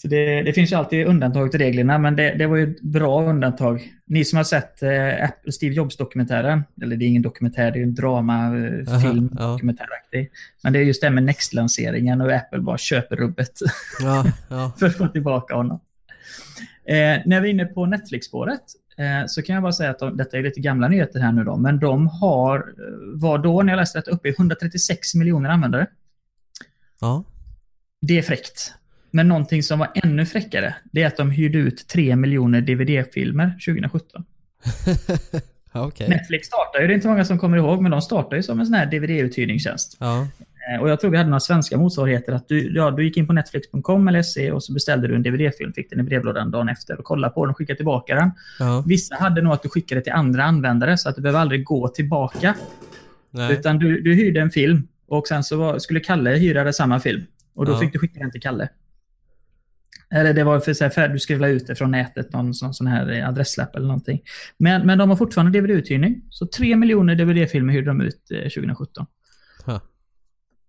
Så det, det finns ju alltid undantag till reglerna, men det, det var ju ett bra undantag. Ni som har sett eh, Apple, Steve Jobs-dokumentären, eller det är ingen dokumentär, det är en dramafilm, film, ja. dokumentäraktig. Men det är just det med Next-lanseringen och Apple bara köper rubbet Ja, ja. för att få tillbaka honom. Eh, när vi är inne på Netflix-spåret eh, så kan jag bara säga att de, detta är lite gamla nyheter här nu då, men de har, eh, var då när jag läste detta, uppe i 136 miljoner användare. ja. Det är fräckt. Men någonting som var ännu fräckare, det är att de hyrde ut 3 miljoner DVD-filmer 2017. ja Okej. Netflix startade ju, det är inte många som kommer ihåg, men de startade ju som en sån här DVD-uthyrningstjänst. Ja. Eh, Och jag tror vi hade några svenska motsvarigheter. Att du, ja, du gick in på netflix.com eller se och så beställde du en DVD-film, fick den i brevlådan dagen efter och kollade på den och skickade tillbaka den. Ja. Vissa hade nog att du skickade till andra användare så att du behöver aldrig gå tillbaka. Nej. Utan du, du hyrde en film och sen så var, skulle Kalle hyra samma film. Och då Ja. fick du skicka den till Kalle. Eller det var för så här, du skulle ut det från nätet, någon sån, sån här eh, adresslapp eller någonting. Men, men de har fortfarande DVD-uthyrning. Så 3 miljoner DVD-filmer hyrde de ut eh, 2017. Ha.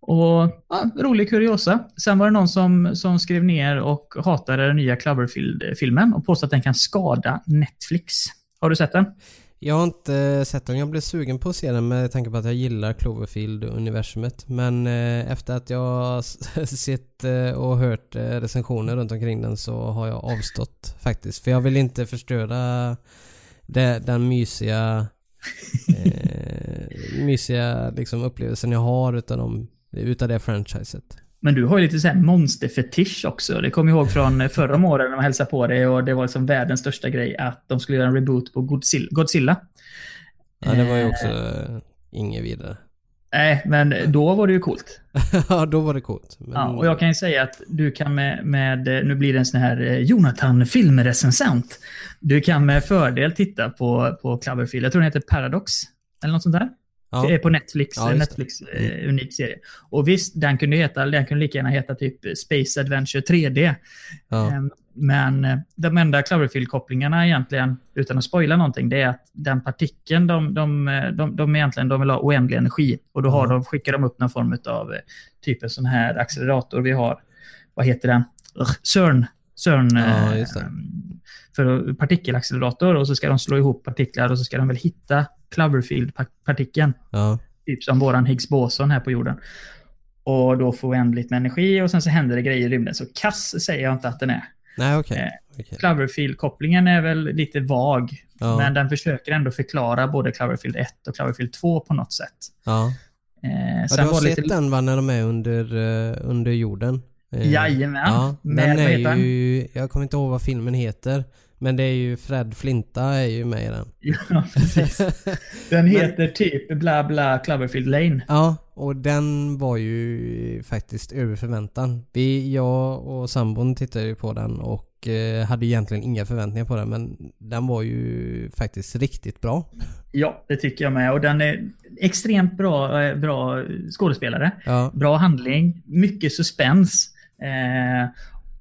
Och ja, rolig kuriosa. Sen var det någon som, som skrev ner och hatade den nya Cloverfield-filmen och påstod att den kan skada Netflix. Har du sett den? Jag har inte sett den. Jag blev sugen på att se den med tanke på att jag gillar Cloverfield-universumet. Men eh, efter att jag sett eh, och hört eh, recensioner runt omkring den så har jag avstått faktiskt. För jag vill inte förstöra det, den mysiga eh, mysiga liksom, upplevelsen jag har utav, dem, utav det franchiset. Men du har ju lite så här monsterfetisch också. Det kommer jag ihåg från förra året när de hälsade på dig och det var liksom världens största grej att de skulle göra en reboot på Godzilla. Ja, det var ju Eh, också eh, inget vidare. Nej, men då var det ju coolt. ja, då var det coolt. Men, Ja, och jag kan ju säga att du kan med, med nu blir det en sån här eh, Jonathan filmrecensent. Du kan med fördel titta på, på Cloverfield. Jag tror den heter Paradox. Eller något sånt där. Ja. Det är på Netflix. Ja. Netflix eh, unik serie. Och visst, den kunde, heta, den kunde lika gärna heta typ Space Adventure 3D. Ja. Ehm, Men eh, de enda Cloverfield-kopplingarna egentligen, utan att spoila någonting, det är att den partikeln, de, de, de, de, egentligen, de vill ha oändlig energi. Och då har de, skickar de upp någon form av typ en sån här accelerator vi har. Vad heter den? CERN. CERN eh, det. för partikelaccelerator och så ska de slå ihop partiklar och så ska de väl hitta Cloverfield-partikeln. ja. Typ som våran Higgs boson här på jorden. och då få oändligt med energi och sen så händer det grejer i rymden. Så kass säger jag inte att den är. Nej, okej. Eh, Okej. Cloverfield-kopplingen är väl lite vag, Ja. men den försöker ändå förklara både Cloverfield 1 och Cloverfield 2 på något sätt. Ja. Eh, Ja, du har sett lite... den va, när de är under, eh, under jorden? Eh, Jajamän. Ja, den är ju, jag kommer inte ihåg vad filmen heter. Men det är ju Fred Flinta är ju med i den. Ja, precis. Den heter typ bla bla Cloverfield Lane. Ja, och den var ju faktiskt över förväntan. Vi, jag och sambon tittade ju på den och eh, hade egentligen inga förväntningar på den men den var ju faktiskt riktigt bra. Ja, det tycker jag med. Och den är extremt bra, eh, bra skådespelare. Ja, Bra handling, mycket suspens. Eh,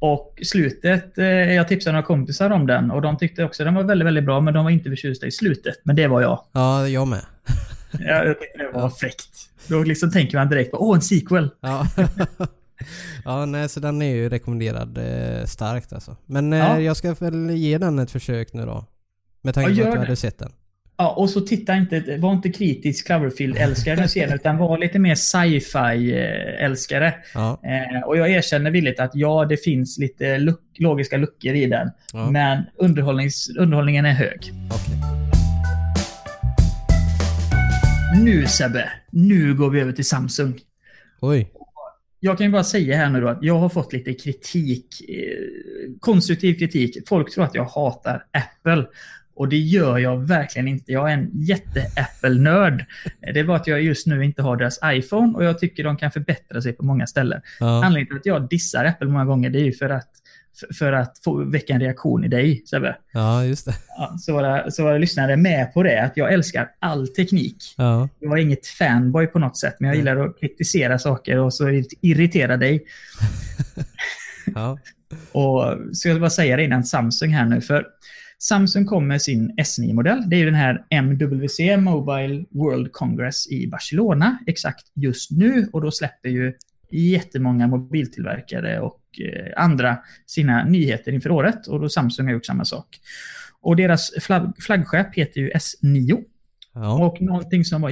och slutet, eh, jag tipsade några kompisar om den och de tyckte också den var väldigt, väldigt bra men de var inte förtjusta i slutet. Men det var jag. ja jag med. Jag, jag tyckte det var fräckt. Då liksom tänker man direkt på åh, en sequel. Ja. ja, nej så den är ju rekommenderad eh, starkt alltså. Men eh, Ja. jag ska väl ge den ett försök nu då. Med tanke Ja, på att du hade sett den. Ja, och så titta inte, var inte kritisk Cloverfield-älskare ser den, utan var lite mer sci-fi-älskare. Ja, Eh, och jag erkänner villigt att ja, det finns lite luck, logiska luckor i den. Ja. Men underhållningen är hög. okej. Nu Sebbe, nu går vi över till Samsung. Oj. Jag kan ju bara säga här nu då att jag har fått lite kritik, eh, konstruktiv kritik. Folk tror att jag hatar Apple. Och det gör jag verkligen inte. Jag är en jätte-Apple-nörd. Det är bara att jag just nu inte har deras iPhone och jag tycker de kan förbättra sig på många ställen. Ja. Anledningen till att jag dissar Apple många gånger det är ju för att, för, att få väcka en reaktion i dig, Sebbe. ja, just det. Ja, så, var, så var lyssnare med på det, att jag älskar all teknik. Ja. Jag är inget fanboy på något sätt, men jag gillar att kritisera saker och så irritera dig. Ja. Och så jag vill bara säga det innan Samsung här nu, för Samsung kom med sin S9-modell. Det är ju den här MWC, Mobile World Congress i Barcelona, exakt just nu. Och då släpper ju jättemånga mobiltillverkare och eh, andra sina nyheter inför året. Och då Samsung har gjort samma sak. Och deras flagg, flaggskepp heter ju S9. Ja. Och någonting som var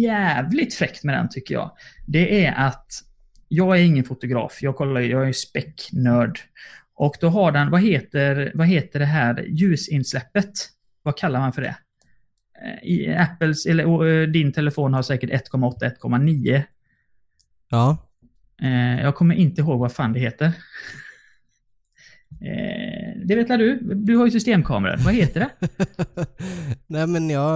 jävligt fräckt med den tycker jag, det är att jag är ingen fotograf. Jag kollar, jag är ju späcknörd. Och då har den, vad heter, vad heter det här ljusinsläppet? Vad kallar man för det? Eh, I Apples, eller eh, din telefon har säkert 1,8, 1,9. Ja. Eh, jag kommer inte ihåg vad fan det heter. Eh, det vet du? Du har ju systemkameror. Vad heter det? Nej men jag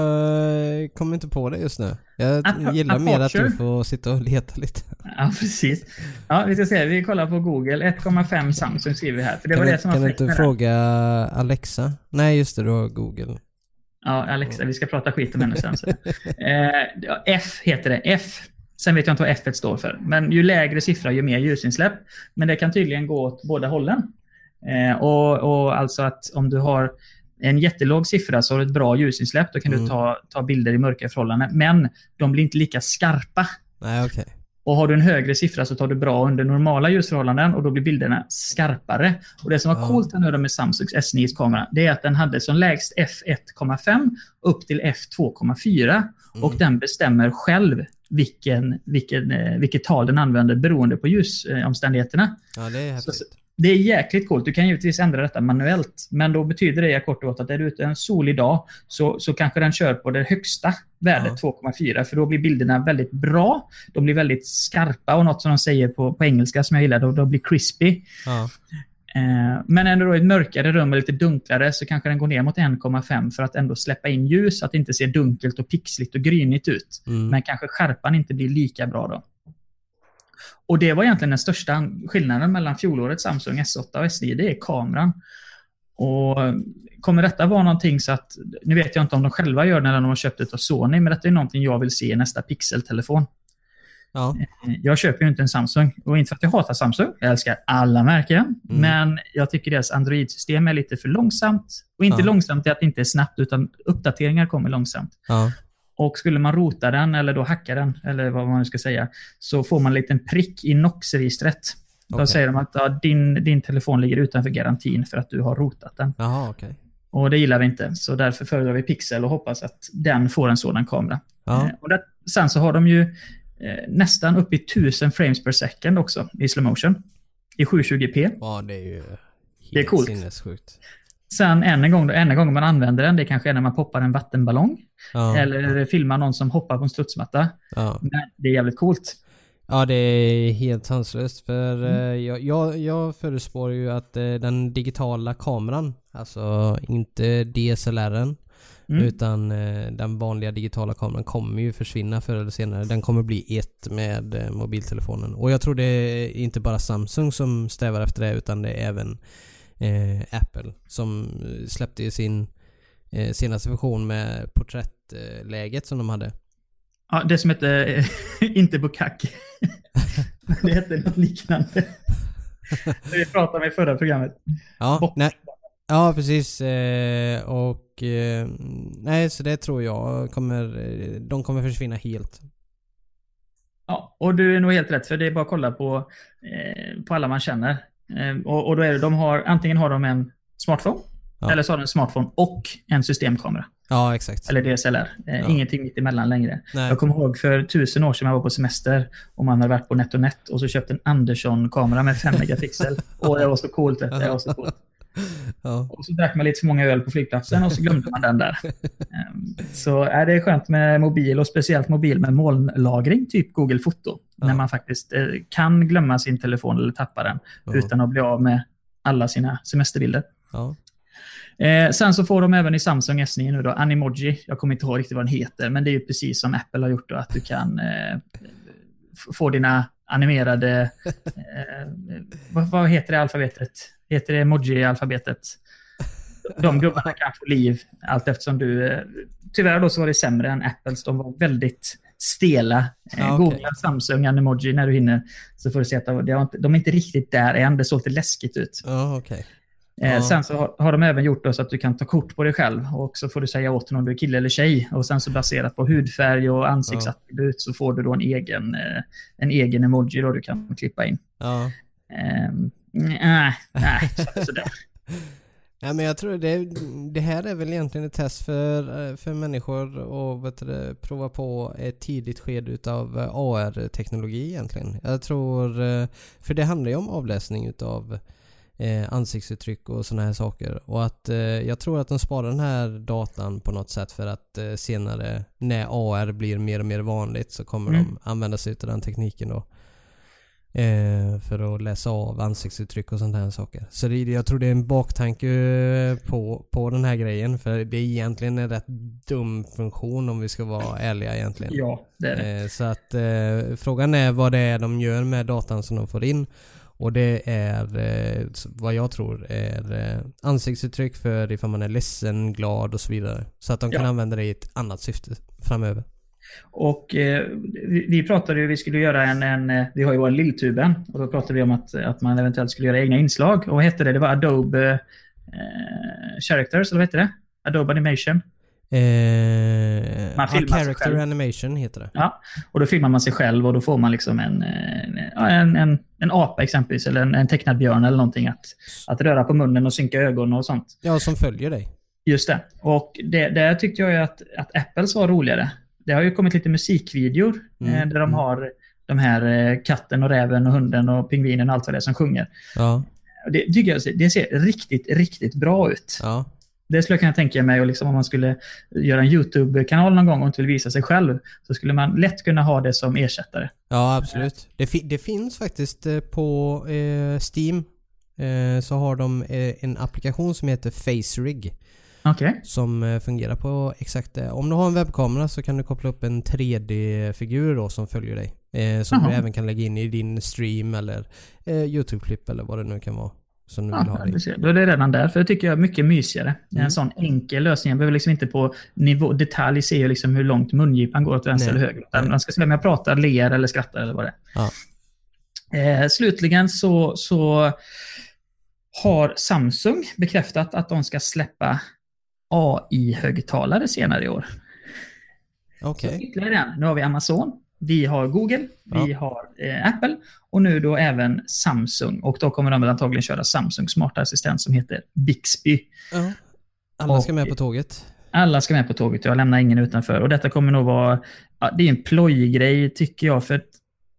eh, kommer inte på det just nu. Jag Ap- gillar mer att du aperture. får sitta och leta lite. Ja, precis. Ja, vi ska se. Vi kollar på Google. 1,5 Samsung skriver vi här. För det kan var det som var kan du inte fråga Alexa? Nej just det, du har Google. Ja, Alexa, vi ska prata skit om henne sen. Så. Eh, F heter det. F. Sen vet jag inte vad F står för. Men ju lägre siffra, ju mer ljusinsläpp. Men det kan tydligen gå åt båda hållen. Eh, och, och alltså att om du har en jättelåg siffra så har du ett bra ljusinsläpp. Då kan Mm. du ta, ta bilder i mörka förhållanden. Men de blir inte lika skarpa. Nej okej. Och har du en högre siffra så tar du bra under normala ljusförhållanden och då blir bilderna skarpare. Och Det som var Ja. coolt här nu med Samsungs S9 kamera, det är att den hade som lägst f1,5 upp till f2,4 och Mm. den bestämmer själv vilken, vilken, eh, vilket tal den använder beroende på ljusomständigheterna. Ja det är Så- häftigt. Det är jäkligt coolt. Du kan givetvis ändra detta manuellt. Men då betyder det kort och gott att är du ute en solig dag så, så kanske den kör på det högsta värdet, 2,4. För då blir bilderna väldigt bra. De blir väldigt skarpa och något som de säger på, på engelska som jag gillar, de, de blir crispy. Ja. Eh, men ändå då i ett mörkare rum och lite dunklare så kanske den går ner mot 1,5 för att ändå släppa in ljus, så att det inte ser dunkelt och pixligt och grynigt ut. Mm. Men kanske skärpan inte blir lika bra då. Och det var egentligen den största skillnaden mellan fjolårets Samsung S8 och S9, det är kameran. Och kommer detta vara någonting så att, nu vet jag inte om de själva gör det när de har köpt det av Sony, men detta är någonting jag vill se i nästa Pixel-telefon. Ja. Jag köper ju inte en Samsung. Och inte för att jag hatar Samsung. Jag älskar alla märken. Mm. Men jag tycker deras Android-system är lite för långsamt. Och inte Ja. långsamt i att det inte är snabbt, utan uppdateringar kommer långsamt. Ja. Och skulle man rota den, eller då hacka den, eller vad man nu ska säga, så får man en liten prick i NOx-registret. Då säger de att ja, din, din telefon ligger utanför garantin för att du har rotat den. Jaha okej. Och det gillar vi inte, så därför föredrar vi Pixel och hoppas att den får en sådan kamera. Ja. Eh, Och det, sen så har de ju eh, nästan upp i 1000 frames per second också i slow motion. I 720p. Ja, det är ju Det är coolt. sinnessjukt. Sen en gång, då, enda gången man använder den, det kanske är när man poppar en vattenballong. Ja, Eller filmar någon som hoppar på en studsmatta. ja. Men det är jävligt coolt. ja, det är helt sanslöst. För Mm. eh, jag, jag, jag förutspår ju att eh, den digitala kameran, alltså inte DSLRen, Mm. utan eh, den vanliga digitala kameran kommer ju försvinna förr eller senare. Den kommer bli ett med mobiltelefonen. Och jag tror det är inte bara Samsung som strävar efter det utan det är även eh, Apple som eh, släppte sin eh, senaste version med porträttläget som de hade. Ja, det som hette, eh, inte Bukaki. det hette något liknande. Det vi pratade om i förra programmet. Ja, nej, ja precis. Eh, och eh, nej, så det tror jag kommer, eh, de kommer försvinna helt. Ja, och du är nog helt rätt, för det är bara att kolla på, eh, på alla man känner. Eh, och, och då är det, de har, antingen har de en smartphone, Ja. eller så har de en smartphone och en systemkamera. Ja, exakt. Eller DSLR. Eh, Ja. Ingenting mitt emellan längre. Nej. Jag kommer ihåg för tusen år sedan jag var på semester och man hade varit på NetOnNet och så köpt en Andersson-kamera med 5 megapixel. och det var så coolt. Det var så coolt. Ja. Och så drack man lite för många öl på flygplatsen och så glömde man den där. Ehm, Så är det är skönt med mobil och speciellt mobil med molnlagring, typ Google Foto. Ja. När man faktiskt eh, kan glömma sin telefon eller tappa den Ja. utan att bli av med alla sina semesterbilder. Eh, sen så får de även i Samsung S9 nu då, Animoji. Jag kommer inte ihåg riktigt vad den heter, men det är ju precis som Apple har gjort då, att du kan eh, få dina animerade... Eh, vad, vad heter det alfabetet? Heter det emoji-alfabetet? De gubbarna kan få liv allt eftersom du... Eh, tyvärr då så var det sämre än Apples. De var väldigt stela. Eh, Ja, okej. Googla Samsung Animoji när du hinner, så får du se att de, är inte riktigt där än. Det såg lite läskigt ut. Ja, okej. Eh, Ja. Sen så har, har de även gjort så att du kan ta kort på dig själv och så får du säga åt om du är kille eller tjej. Och sen så baserat på hudfärg och ansiktsattribut så får du då en egen, eh, en egen emoji då du kan klippa in. Ja. Ehm, nej, nej, så- sådär. Ja, men jag tror det, det här är väl egentligen ett test för, eh, för människor att vet du, det, prova på ett tidigt skede utav eh, AR-teknologi egentligen. Jag tror, eh, för det handlar ju om avläsning utav eh, ansiktsuttryck och sådana här saker. Och att eh, jag tror att de sparar den här datan på något sätt för att eh, senare när AR blir mer och mer vanligt så kommer Mm. de använda sig av den tekniken då. Eh, för att läsa av ansiktsuttryck och sådana här saker. Så det, jag tror det är en baktanke eh, på, på den här grejen. För det är egentligen en rätt dum funktion om vi ska vara ärliga egentligen. Ja, det är det. Eh, så att eh, frågan är vad det är de gör med datan som de får in. Och det är eh, vad jag tror är eh, ansiktsuttryck för ifall man är ledsen, glad och så vidare. Så att de kan Ja. använda det i ett annat syfte framöver. Och eh, vi, vi pratade ju, vi skulle göra en, en eh, vi har ju vår lilltuben och då pratade vi om att, att man eventuellt skulle göra egna inslag. Och vad hette det? Det var Adobe eh, Characters, eller vad hette det? Adobe Animation. Eh, Man ja, filmar sig character animation heter det. Ja, och då filmar man sig själv och då får man liksom en, en, ja, en, en, apa exempelvis, eller en, en tecknad björn eller någonting att, att röra på munnen och synka ögonen och sånt. Ja, som följer dig. Just det. Och det, där tyckte jag att, att Apples var roligare. Det har ju kommit lite musikvideor Mm, eh, där de mm. har de här eh, katten och räven och hunden och pingvinen och allt vad det är som sjunger. Ja, Det, tycker jag, det ser riktigt, riktigt bra ut. ja. Det skulle jag kunna tänka mig och liksom om man skulle göra en YouTube-kanal någon gång och inte vill visa sig själv så skulle man lätt kunna ha det som ersättare. Ja, absolut. Det, fi- det finns faktiskt eh, på eh, Steam eh, så har de eh, en applikation som heter FaceRig Okej. som eh, fungerar på exakt det. Om du har en webbkamera så kan du koppla upp en 3D-figur då som följer dig. Eh, som Jaha. du även kan lägga in i din stream eller eh, YouTube-klipp eller vad det nu kan vara. Som du vill ha Ja, du i. ser. Då är det redan där, för det tycker jag är mycket mysigare. Mm. En sån enkel lösning. Jag behöver liksom inte på nivå, detalj se liksom hur långt mungipan går åt vänster eller höger. Man ska se om jag pratar, ler eller skrattar eller vad det är. Ja. Eh, slutligen så, så har Samsung bekräftat att de ska släppa AI-högtalare senare i år. Okej. Så ytterligare en. Nu har vi Amazon, vi har Google, vi Ja. har eh, Apple och nu då även Samsung. Och då kommer de väl antagligen köra Samsungs smarta assistent som heter Bixby. Ja. Alla ska Och- med på tåget. Alla ska med på tåget, jag lämnar ingen utanför. Och detta kommer nog vara, ja, det är en plojgrej tycker jag, för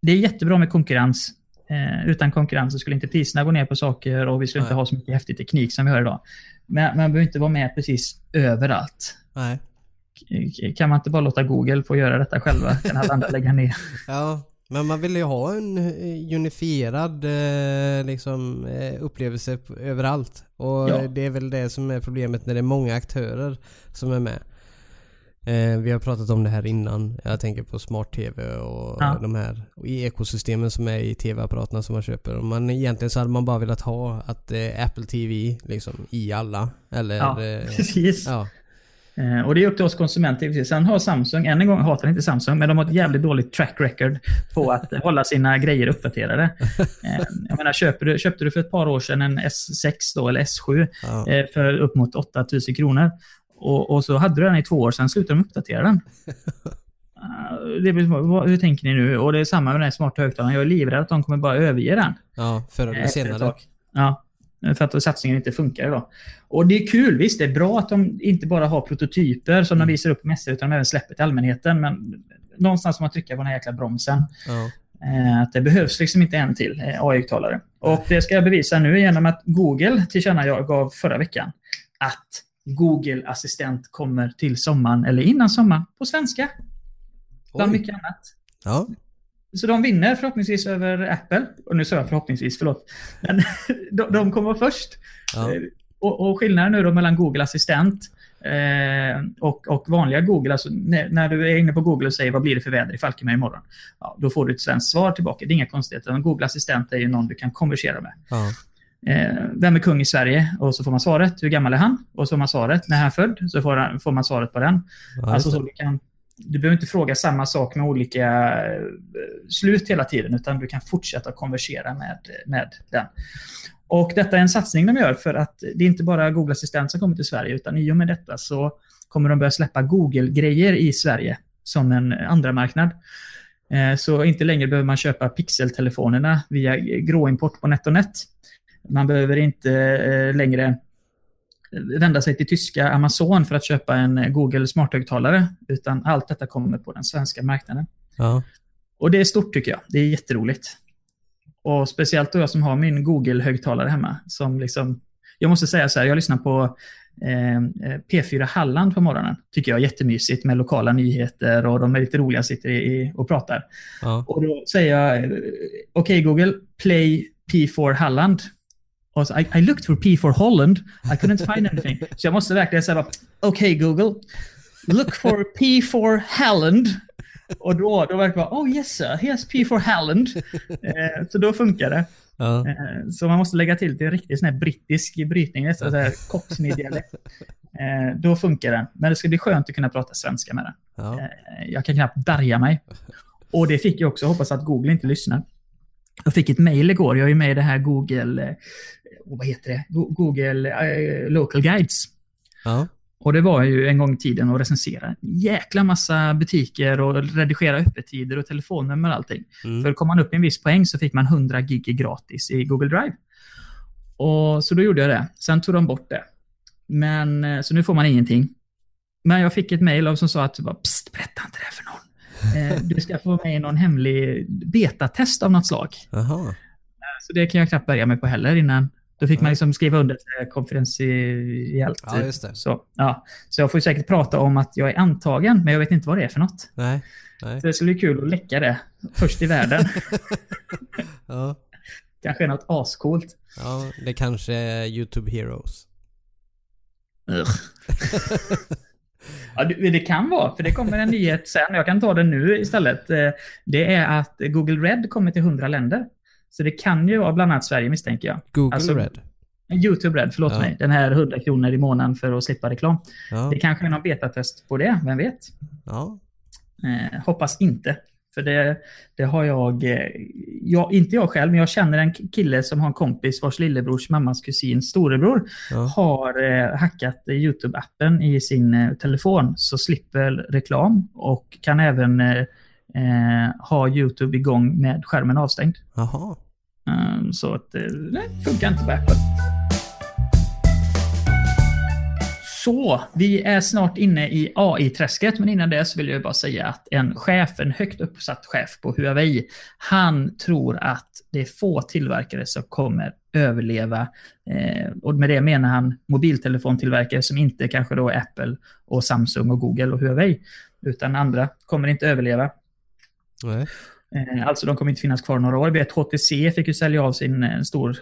det är jättebra med konkurrens. Eh, utan konkurrens så skulle inte priserna gå ner på saker och vi skulle Nej. inte ha så mycket häftig teknik som vi har idag. Men man behöver inte vara med precis överallt. Nej. K- Kan man inte bara låta Google få göra detta själva? Kan alla andra lägga ner? Ja, men man vill ju ha en eh, unifierad eh, liksom, eh, upplevelse överallt. Och Ja. det är väl det som är problemet när det är många aktörer som är med. Eh, vi har pratat om det här innan. Jag tänker på smart-tv och Ja. de här och i ekosystemen som är i tv-apparaterna som man köper. Och man, egentligen så hade man bara velat ha att eh, Apple TV liksom i alla. Eller... Ja, eh, precis. ja. Eh, Och det är upp till oss konsumenter. Sen har Samsung, än en gång hatar inte Samsung, men de har ett jävligt dåligt track record på att hålla sina grejer uppdaterade. Eh, Jag menar, köper du, köpte du för ett par år sedan en S6 då, eller S7 Ja. eh, för upp mot 8000 kronor och, och så hade du den i två år, sen slutade de uppdatera den. Eh, Det blir, vad- hur tänker ni nu? Och det är samma med den här smarta högtalaren. Jag är livrädd att de kommer bara överge den. ja, förr eller ett senare. Ja, för att satsningen inte funkar idag. Och det är kul, visst det är bra att de inte bara har prototyper som de visar upp på mässor utan de även släpper till allmänheten. Men någonstans får man trycka på den här jäkla bromsen. Ja. Eh, Att det behövs liksom inte en till eh, AI-högtalare. Och det ska jag bevisa nu genom att Google tillkännagav förra veckan att Google Assistent kommer till sommaren, eller innan sommaren, på svenska. Bland Oj. mycket annat. Ja. Så de vinner förhoppningsvis över Apple. Och nu sa jag förhoppningsvis, förlåt. Men de, de kommer först. Ja. Eh, Och, och skillnaden nu då mellan Google Assistent eh, och, och vanliga Google, alltså när, när du är inne på Google och säger vad blir det för väder i Falkenberg imorgon? Ja, då får du ett svenskt svar tillbaka. Det är inga konstigheter. En Google Assistent är ju någon du kan konversera med. Ja. Eh, vem är kung i Sverige? Och så får man svaret. Hur gammal är han? Och så får man svaret. När är han född? Så får, han, får man svaret på den. Ja, alltså så du, kan, du behöver inte fråga samma sak med olika eh, slut hela tiden, utan du kan fortsätta konversera med, med den. Och detta är en satsning de gör för att det är inte bara Google Assistent som kommer till Sverige, utan i och med detta så kommer de börja släppa Google-grejer i Sverige som en andra marknad. Eh, Så inte längre behöver man köpa pixeltelefonerna via gråimport på NetOnNet. Man behöver inte eh, längre vända sig till tyska Amazon för att köpa en Google smarthögtalare, utan allt detta kommer på den svenska marknaden. Ja. Och det är stort tycker jag. Det är jätteroligt. Och speciellt då jag som har min Google-högtalare hemma. Som liksom, jag måste säga så här, jag lyssnar på eh, P4 Halland på morgonen. Tycker jag är jättemysigt med lokala nyheter och de är lite roliga, sitter i, och pratar. Ja. Och då säger jag, eh, okej Google, play P4 Halland. Och så, I, I looked for P4 Holland, I couldn't find anything. Så jag måste verkligen säga, okej Google, look for P4 Halland. Och då, då verkar det vara, oh yes sir, here's P4 Halland. Eh, så då funkar det. Ja. Eh, så man måste lägga till till en riktig sån här brittisk brytning, nästan så här cockney-dialekt. Eh, då funkar den. Men det ska bli skönt att kunna prata svenska med den. Ja. Eh, Jag kan knappt bärga mig. Och det fick jag också. Hoppas att Google inte lyssnar. Jag fick ett mejl igår. Jag är med i det här Google... Vad heter det? Go- Google eh, Local Guides. Ja. Och det var ju en gång i tiden att recensera en jäkla massa butiker och redigera öppettider och telefonnummer och allting. Mm. För kom man upp i en viss poäng så fick man 100 gig gratis i Google Drive. Och Så då gjorde jag det. Sen tog de bort det. Men, eh, så nu får man ingenting. Men jag fick ett mejl som sa att bara, Psst, berätta inte det för någon. Eh, Du ska få vara med i någon hemlig betatest av något slag. Jaha. Så det kan jag knappt börja med på heller innan. Då fick man liksom skriva under ett konferentiellt. Ja, just det. Så, ja. så jag får ju säkert prata om att jag är antagen, men jag vet inte vad det är för något. Nej. Nej. Så det skulle bli kul att läcka det först i världen. Ja. Kanske något ascoolt. Ja, det kanske är YouTube Heroes. Ja, det, det kan vara, för det kommer en nyhet sen. Jag kan ta den nu istället. Eh, Det är att Google Red kommer till 100 länder. Så det kan ju vara bland annat Sverige misstänker jag. Google Alltså- Red. YouTube Red, förlåt Ja. mig. Den här 100 kronor i månaden för att slippa reklam. Ja. Det kanske är någon betatest på det, vem vet? Ja. Eh, hoppas inte. För det, det har jag, eh, jag, inte jag själv, men jag känner en kille som har en kompis vars lillebrors mammas kusins storebror Ja. har eh, hackat YouTube-appen i sin eh, telefon så slipper reklam och kan även eh, eh, ha YouTube igång med skärmen avstängd. Jaha. Um, så att eh, det funkar inte på Apple. Så, vi är snart inne i AI-träsket, men innan det så vill jag bara säga att en chef, en högt uppsatt chef på Huawei, han tror att det är få tillverkare som kommer överleva. Eh, och med det menar han mobiltelefontillverkare som inte kanske då är Apple och Samsung och Google och Huawei, utan andra kommer inte överleva. Nej. Eh, alltså de kommer inte finnas kvar några år. Vi vet HTC fick ju sälja av sin en stor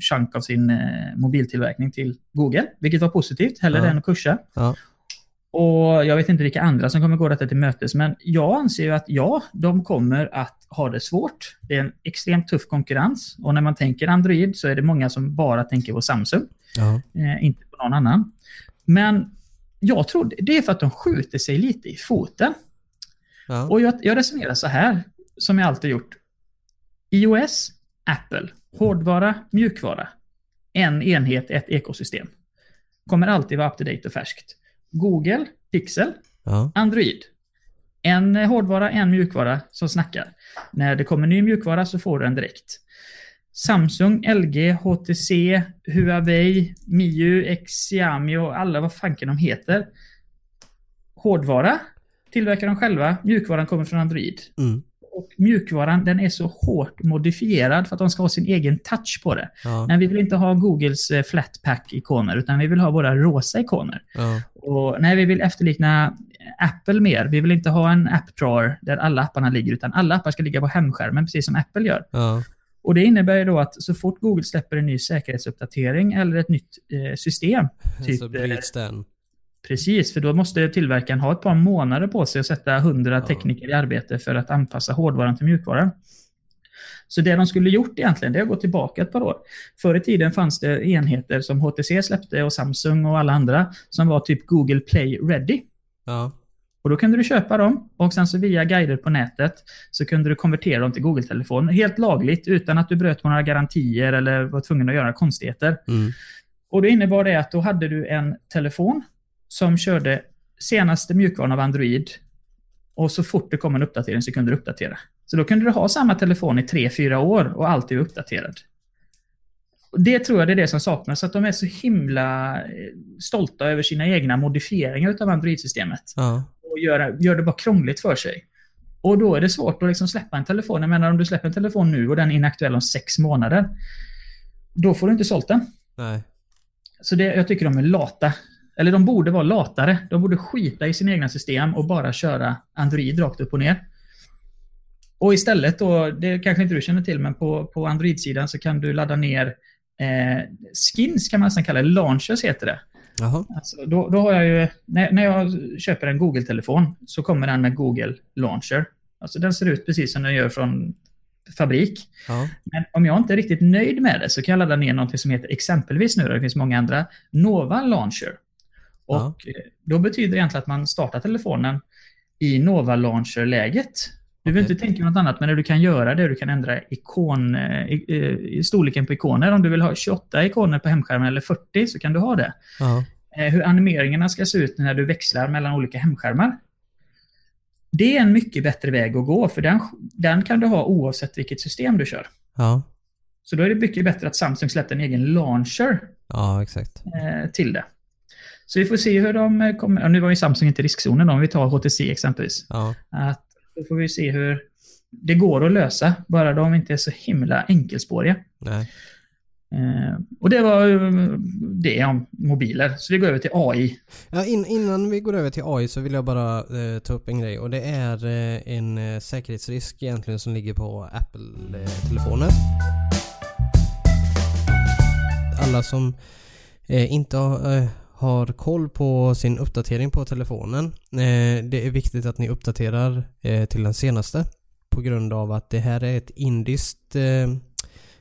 chunk av sin eh, mobiltillverkning till Google, vilket var positivt. Hellre Ja. än att kursa. Ja. Och jag vet inte vilka andra som kommer gå detta till mötes, men jag anser ju att ja, de kommer att ha det svårt. Det är en extremt tuff konkurrens och när man tänker Android så är det många som bara tänker på Samsung, Ja. eh, inte på någon annan. Men jag tror det är för att de skjuter sig lite i foten. Ja. Och jag, jag resonerar så här, som jag alltid gjort. iOS, Apple, hårdvara, mjukvara. En enhet, ett ekosystem. Kommer alltid vara up to date och färskt. Google, Pixel, Ja. Android. En hårdvara, en mjukvara som snackar. När det kommer ny mjukvara så får du den direkt. Samsung, LG, HTC, Huawei, Miu, Xiaomi och alla vad fanken de heter. Hårdvara tillverkar de själva, mjukvaran kommer från Android. Mm. Och mjukvaran den är så hårt modifierad för att de ska ha sin egen touch på det. Ja. Men vi vill inte ha Googles eh, Flatpak-ikoner, utan vi vill ha våra rosa ikoner. Ja. Och nej, vi vill efterlikna Apple mer. Vi vill inte ha en app drawer där alla apparna ligger, utan alla appar ska ligga på hemskärmen, precis som Apple gör. Ja. Och det innebär ju då att så fort Google släpper en ny säkerhetsuppdatering eller ett nytt eh, system, typ, Så bryts den. Precis, för då måste tillverkaren ha ett par månader på sig att sätta 100 Ja. tekniker i arbete för att anpassa hårdvaran till mjukvaran. Så det de skulle gjort egentligen, det är att gå tillbaka ett par år. Förr i tiden fanns det enheter som HTC släppte och Samsung och alla andra som var typ Google Play Ready. Ja. Och då kunde du köpa dem och sen så via guider på nätet så kunde du konvertera dem till Google-telefon. Helt lagligt utan att du bröt några garantier eller var tvungen att göra konstigheter. Mm. Och det innebar det att då hade du en telefon som körde senaste mjukvaran av Android och så fort det kom en uppdatering så kunde du uppdatera. Så då kunde du ha samma telefon i 3-4 år och alltid vara uppdaterad. Och det tror jag det är det som saknas, så att de är så himla eh, stolta över sina egna modifieringar av Android-systemet Ja. och gör, gör det bara krångligt för sig. Och då är det svårt att liksom släppa en telefon. Jag menar om du släpper en telefon nu och den är inaktuell om sex månader. Då får du inte sålt den. Nej. Så det, jag tycker de är lata. Eller de borde vara latare. De borde skita i sina egna system och bara köra Android rakt upp och ner. Och istället då, det kanske inte du känner till, men på, på Android-sidan så kan du ladda ner eh, skins kan man nästan kalla det. Launchers heter det. Alltså, då, då har jag ju, när, när jag köper en Google-telefon så kommer den med Google Launcher. Alltså den ser ut precis som den gör från fabrik. Ja. Men om jag inte är riktigt nöjd med det så kan jag ladda ner något som heter exempelvis nu, då, det finns många andra, Nova Launcher. Och eh, då betyder det egentligen att man startar telefonen i Nova Launcher-läget. Du behöver Okej. inte tänka något annat, men det du kan göra det är att du kan ändra ikon, eh, i, i storleken på ikoner. Om du vill ha 28 ikoner på hemskärmen eller 40 så kan du ha det. Ja. Eh, hur animeringarna ska se ut när du växlar mellan olika hemskärmar. Det är en mycket bättre väg att gå, för den, den kan du ha oavsett vilket system du kör. Ja. Så då är det mycket bättre att Samsung släppte en egen launcher Ja, eh, till det. Så vi får se hur de eh, kommer... Nu var ju Samsung inte i riskzonen om vi tar HTC exempelvis. Ja. Att, då får vi se hur det går att lösa, bara de inte är så himla enkelspåriga. Nej. Eh, och det var eh, det om mobiler. Så vi går över till AI. Ja, in, innan vi går över till AI så vill jag bara eh, ta upp en grej och det är eh, en säkerhetsrisk egentligen som ligger på Apple-telefoner. Alla som eh, inte har, eh, har koll på sin uppdatering på telefonen. Eh, det är viktigt att ni uppdaterar eh, till den senaste. På grund av att det här är ett indiskt eh,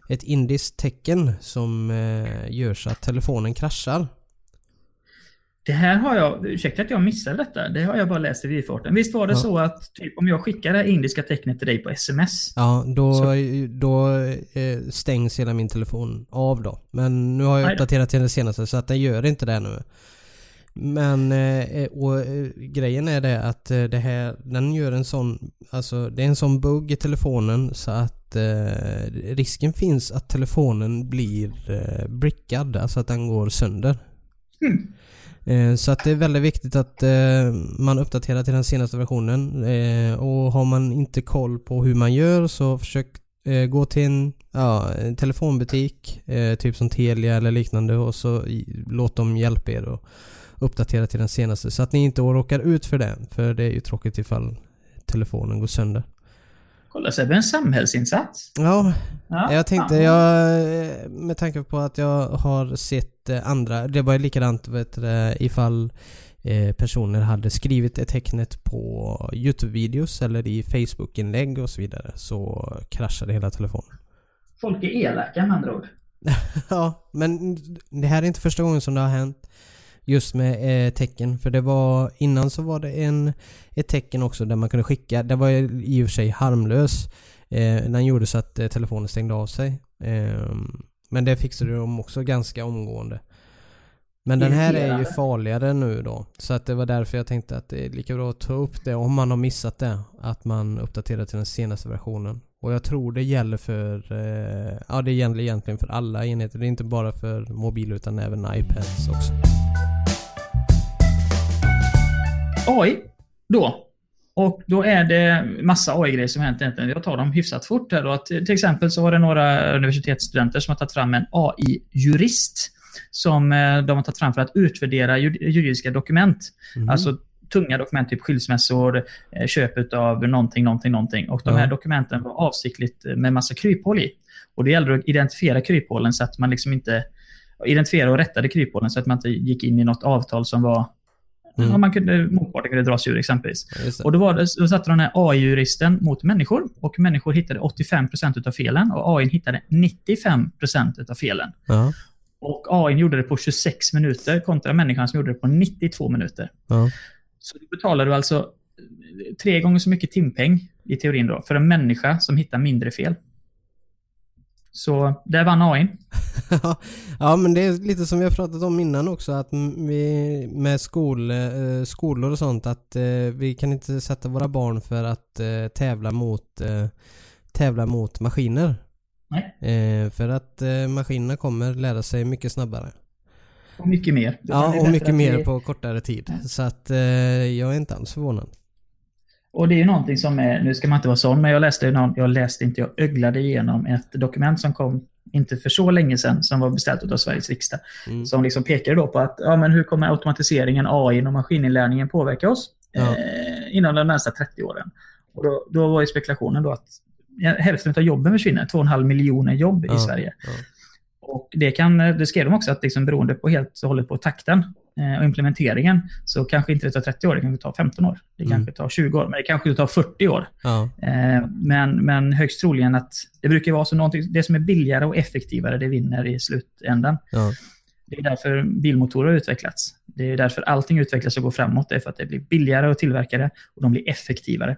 ett indiskt tecken som eh, gör så att telefonen kraschar. Det här har jag, ursäkta att jag missade detta, det har jag bara läst i vifarten. Visst var det Ja. så att typ, om jag skickar det här indiska tecknet till dig på sms, Ja, då, Så- då eh, stängs hela min telefon av då. Men nu har jag uppdaterat till den senaste så att den gör inte det nu. Men eh, och, eh, grejen är det att det här, den gör en sån, alltså det är en sån bugg i telefonen så att eh, risken finns att telefonen blir eh, brickad, alltså att den går sönder. Mm. Eh, så att det är väldigt viktigt att eh, man uppdaterar till den senaste versionen. Eh, och har man inte koll på hur man gör så försök gå till en, ja, en telefonbutik, typ som Telia eller liknande och så låt dem hjälpa er att uppdatera till den senaste. Så att ni inte råkar ut för det. För det är ju tråkigt ifall telefonen går sönder. Kolla Sebbe, en samhällsinsats. Ja, Ja, jag tänkte, ja. jag, med tanke på att jag har sett eh, andra, det var ju likadant vet du, det, ifall eh, personer hade skrivit ett tecknet på Youtube-videos eller i Facebook-inlägg och så vidare så kraschade hela telefonen. Folk är elaka med andra ord. ja, men det här är inte första gången som det har hänt just med eh, tecken. För det var, innan så var det en, ett tecken också där man kunde skicka, det var i och för sig harmlös. Eh, den gjorde så att eh, telefonen stängde av sig. Eh, men det fixade de också ganska omgående. Men den här är ju farligare nu då. Så att det var därför jag tänkte att det är lika bra att ta upp det om man har missat det. Att man uppdaterar till den senaste versionen. Och jag tror det gäller för, eh, ja det gäller egentligen för alla enheter. Det är inte bara för mobil utan även iPads också. AI då. Och då är det massa AI-grejer som hänt egentligen. Jag tar dem hyfsat fort här då. Att, till exempel så var det några universitetsstudenter som har tagit fram en AI-jurist. Som eh, de har tagit fram för att utvärdera jur- juridiska dokument. Mhm. Alltså tunga dokument, typ skilsmässor, eh, köp av någonting, någonting, någonting. Och de Ja. här dokumenten var avsiktligt eh, med massa kryphål i. Och det gällde att identifiera kryphålen så att man liksom inte identifiera och rättade kryphålen så att man inte gick in i något avtal som var Mm. Man kunde, motparten kunde dras ur exempelvis. Ja. Och då, var det, då satte de den här AI-juristen mot människor och människor hittade 85% av felen och AI hittade 95% av felen. Ja, Och AI gjorde det på 26 minuter kontra människan som gjorde det på 92 minuter. ja. Så då betalar du alltså eh, tre gånger så mycket timpeng i teorin då för en människa som hittar mindre fel. Så där vann AI. ja men det är lite som vi har pratat om innan också att vi med skol, eh, skolor och sånt att eh, vi kan inte sätta våra barn för att eh, tävla mot tävla mot maskiner. Nej. För att maskinerna kommer lära sig mycket snabbare. Och mycket mer. Ja och mycket mer vi- på kortare tid. Så att jag är inte alls förvånad. Och det är ju någonting som är, nu ska man inte vara sån, men jag läste, någon, jag läste inte, jag öglade igenom ett dokument som kom inte för så länge sedan, som var beställt av Sveriges riksdag. Mm. Som liksom pekade då på att, ja men hur kommer automatiseringen, AI och maskininlärningen påverka oss Ja. eh, inom de närmsta 30 åren? Och då, då var ju spekulationen då att hälften av jobben försvinner, 2,5 miljoner jobb Ja, i Sverige. ja. Och det, kan, det skrev de också att liksom beroende på helt och hållet på takten och implementeringen så kanske inte det tar 30 år, det kanske tar 15 år. Det Mm. kanske tar 20 år, men det kanske tar 40 år. Ja, Eh, men, men högst troligen att det brukar vara så någonting, det som är billigare och effektivare, det vinner i slutändan. ja, Det är därför bilmotorer har utvecklats. Det är därför allting utvecklas och går framåt. Det är för att det blir billigare att tillverka det och de blir effektivare.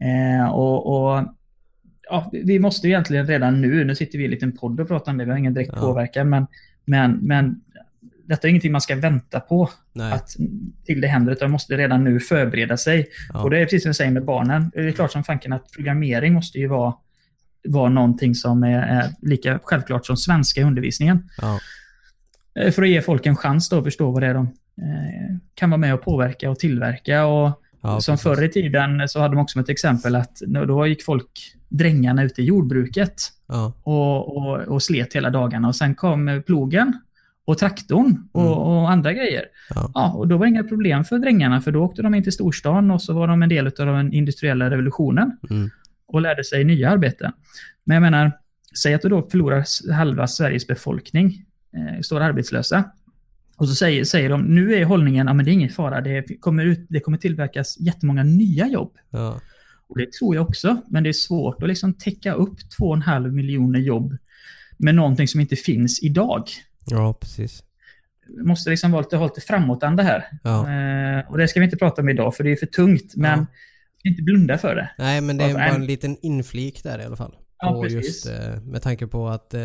Eh, och, och ja, vi måste ju egentligen redan nu, nu sitter vi i en liten podd och pratar om det, vi har ingen direkt Ja. påverkan, men, men, men detta är ingenting man ska vänta på nej. att till det händer, utan man måste redan nu förbereda sig. Ja. Och det är precis som jag säger med barnen. Det är klart som fanken att programmering måste ju vara, vara någonting som är, är lika självklart som svenska i undervisningen. Ja, Eh, För att ge folk en chans då att förstå vad det är de eh, kan vara med och påverka och tillverka. Och ja, som förr i tiden så hade de också ett exempel att då gick folk, drängarna ute i jordbruket och, och, och slet hela dagarna. Och sen kom plogen och traktorn och, Mm. och andra grejer. Ja. Ja, och då var det inga problem för drängarna för då åkte de in till storstan och så var de en del av den industriella revolutionen mm, och lärde sig nya arbeten. Men jag menar, säg att du då förlorar halva Sveriges befolkning, eh, står arbetslösa. Och så säger, säger de, nu är hållningen, ja men det är ingen fara, det kommer, ut, det kommer tillverkas jättemånga nya jobb. ja, Och det tror jag också, men det är svårt att liksom täcka upp 2,5 miljoner jobb med någonting som inte finns idag. Ja, precis. Vi måste liksom vara lite, lite framåtanda här. Ja. Eh, och det ska vi inte prata om idag, för det är för tungt, men Ja. inte blunda för det. Nej men det är bara en liten inflik där i alla fall. Ja, precis. just, eh, med tanke på att eh,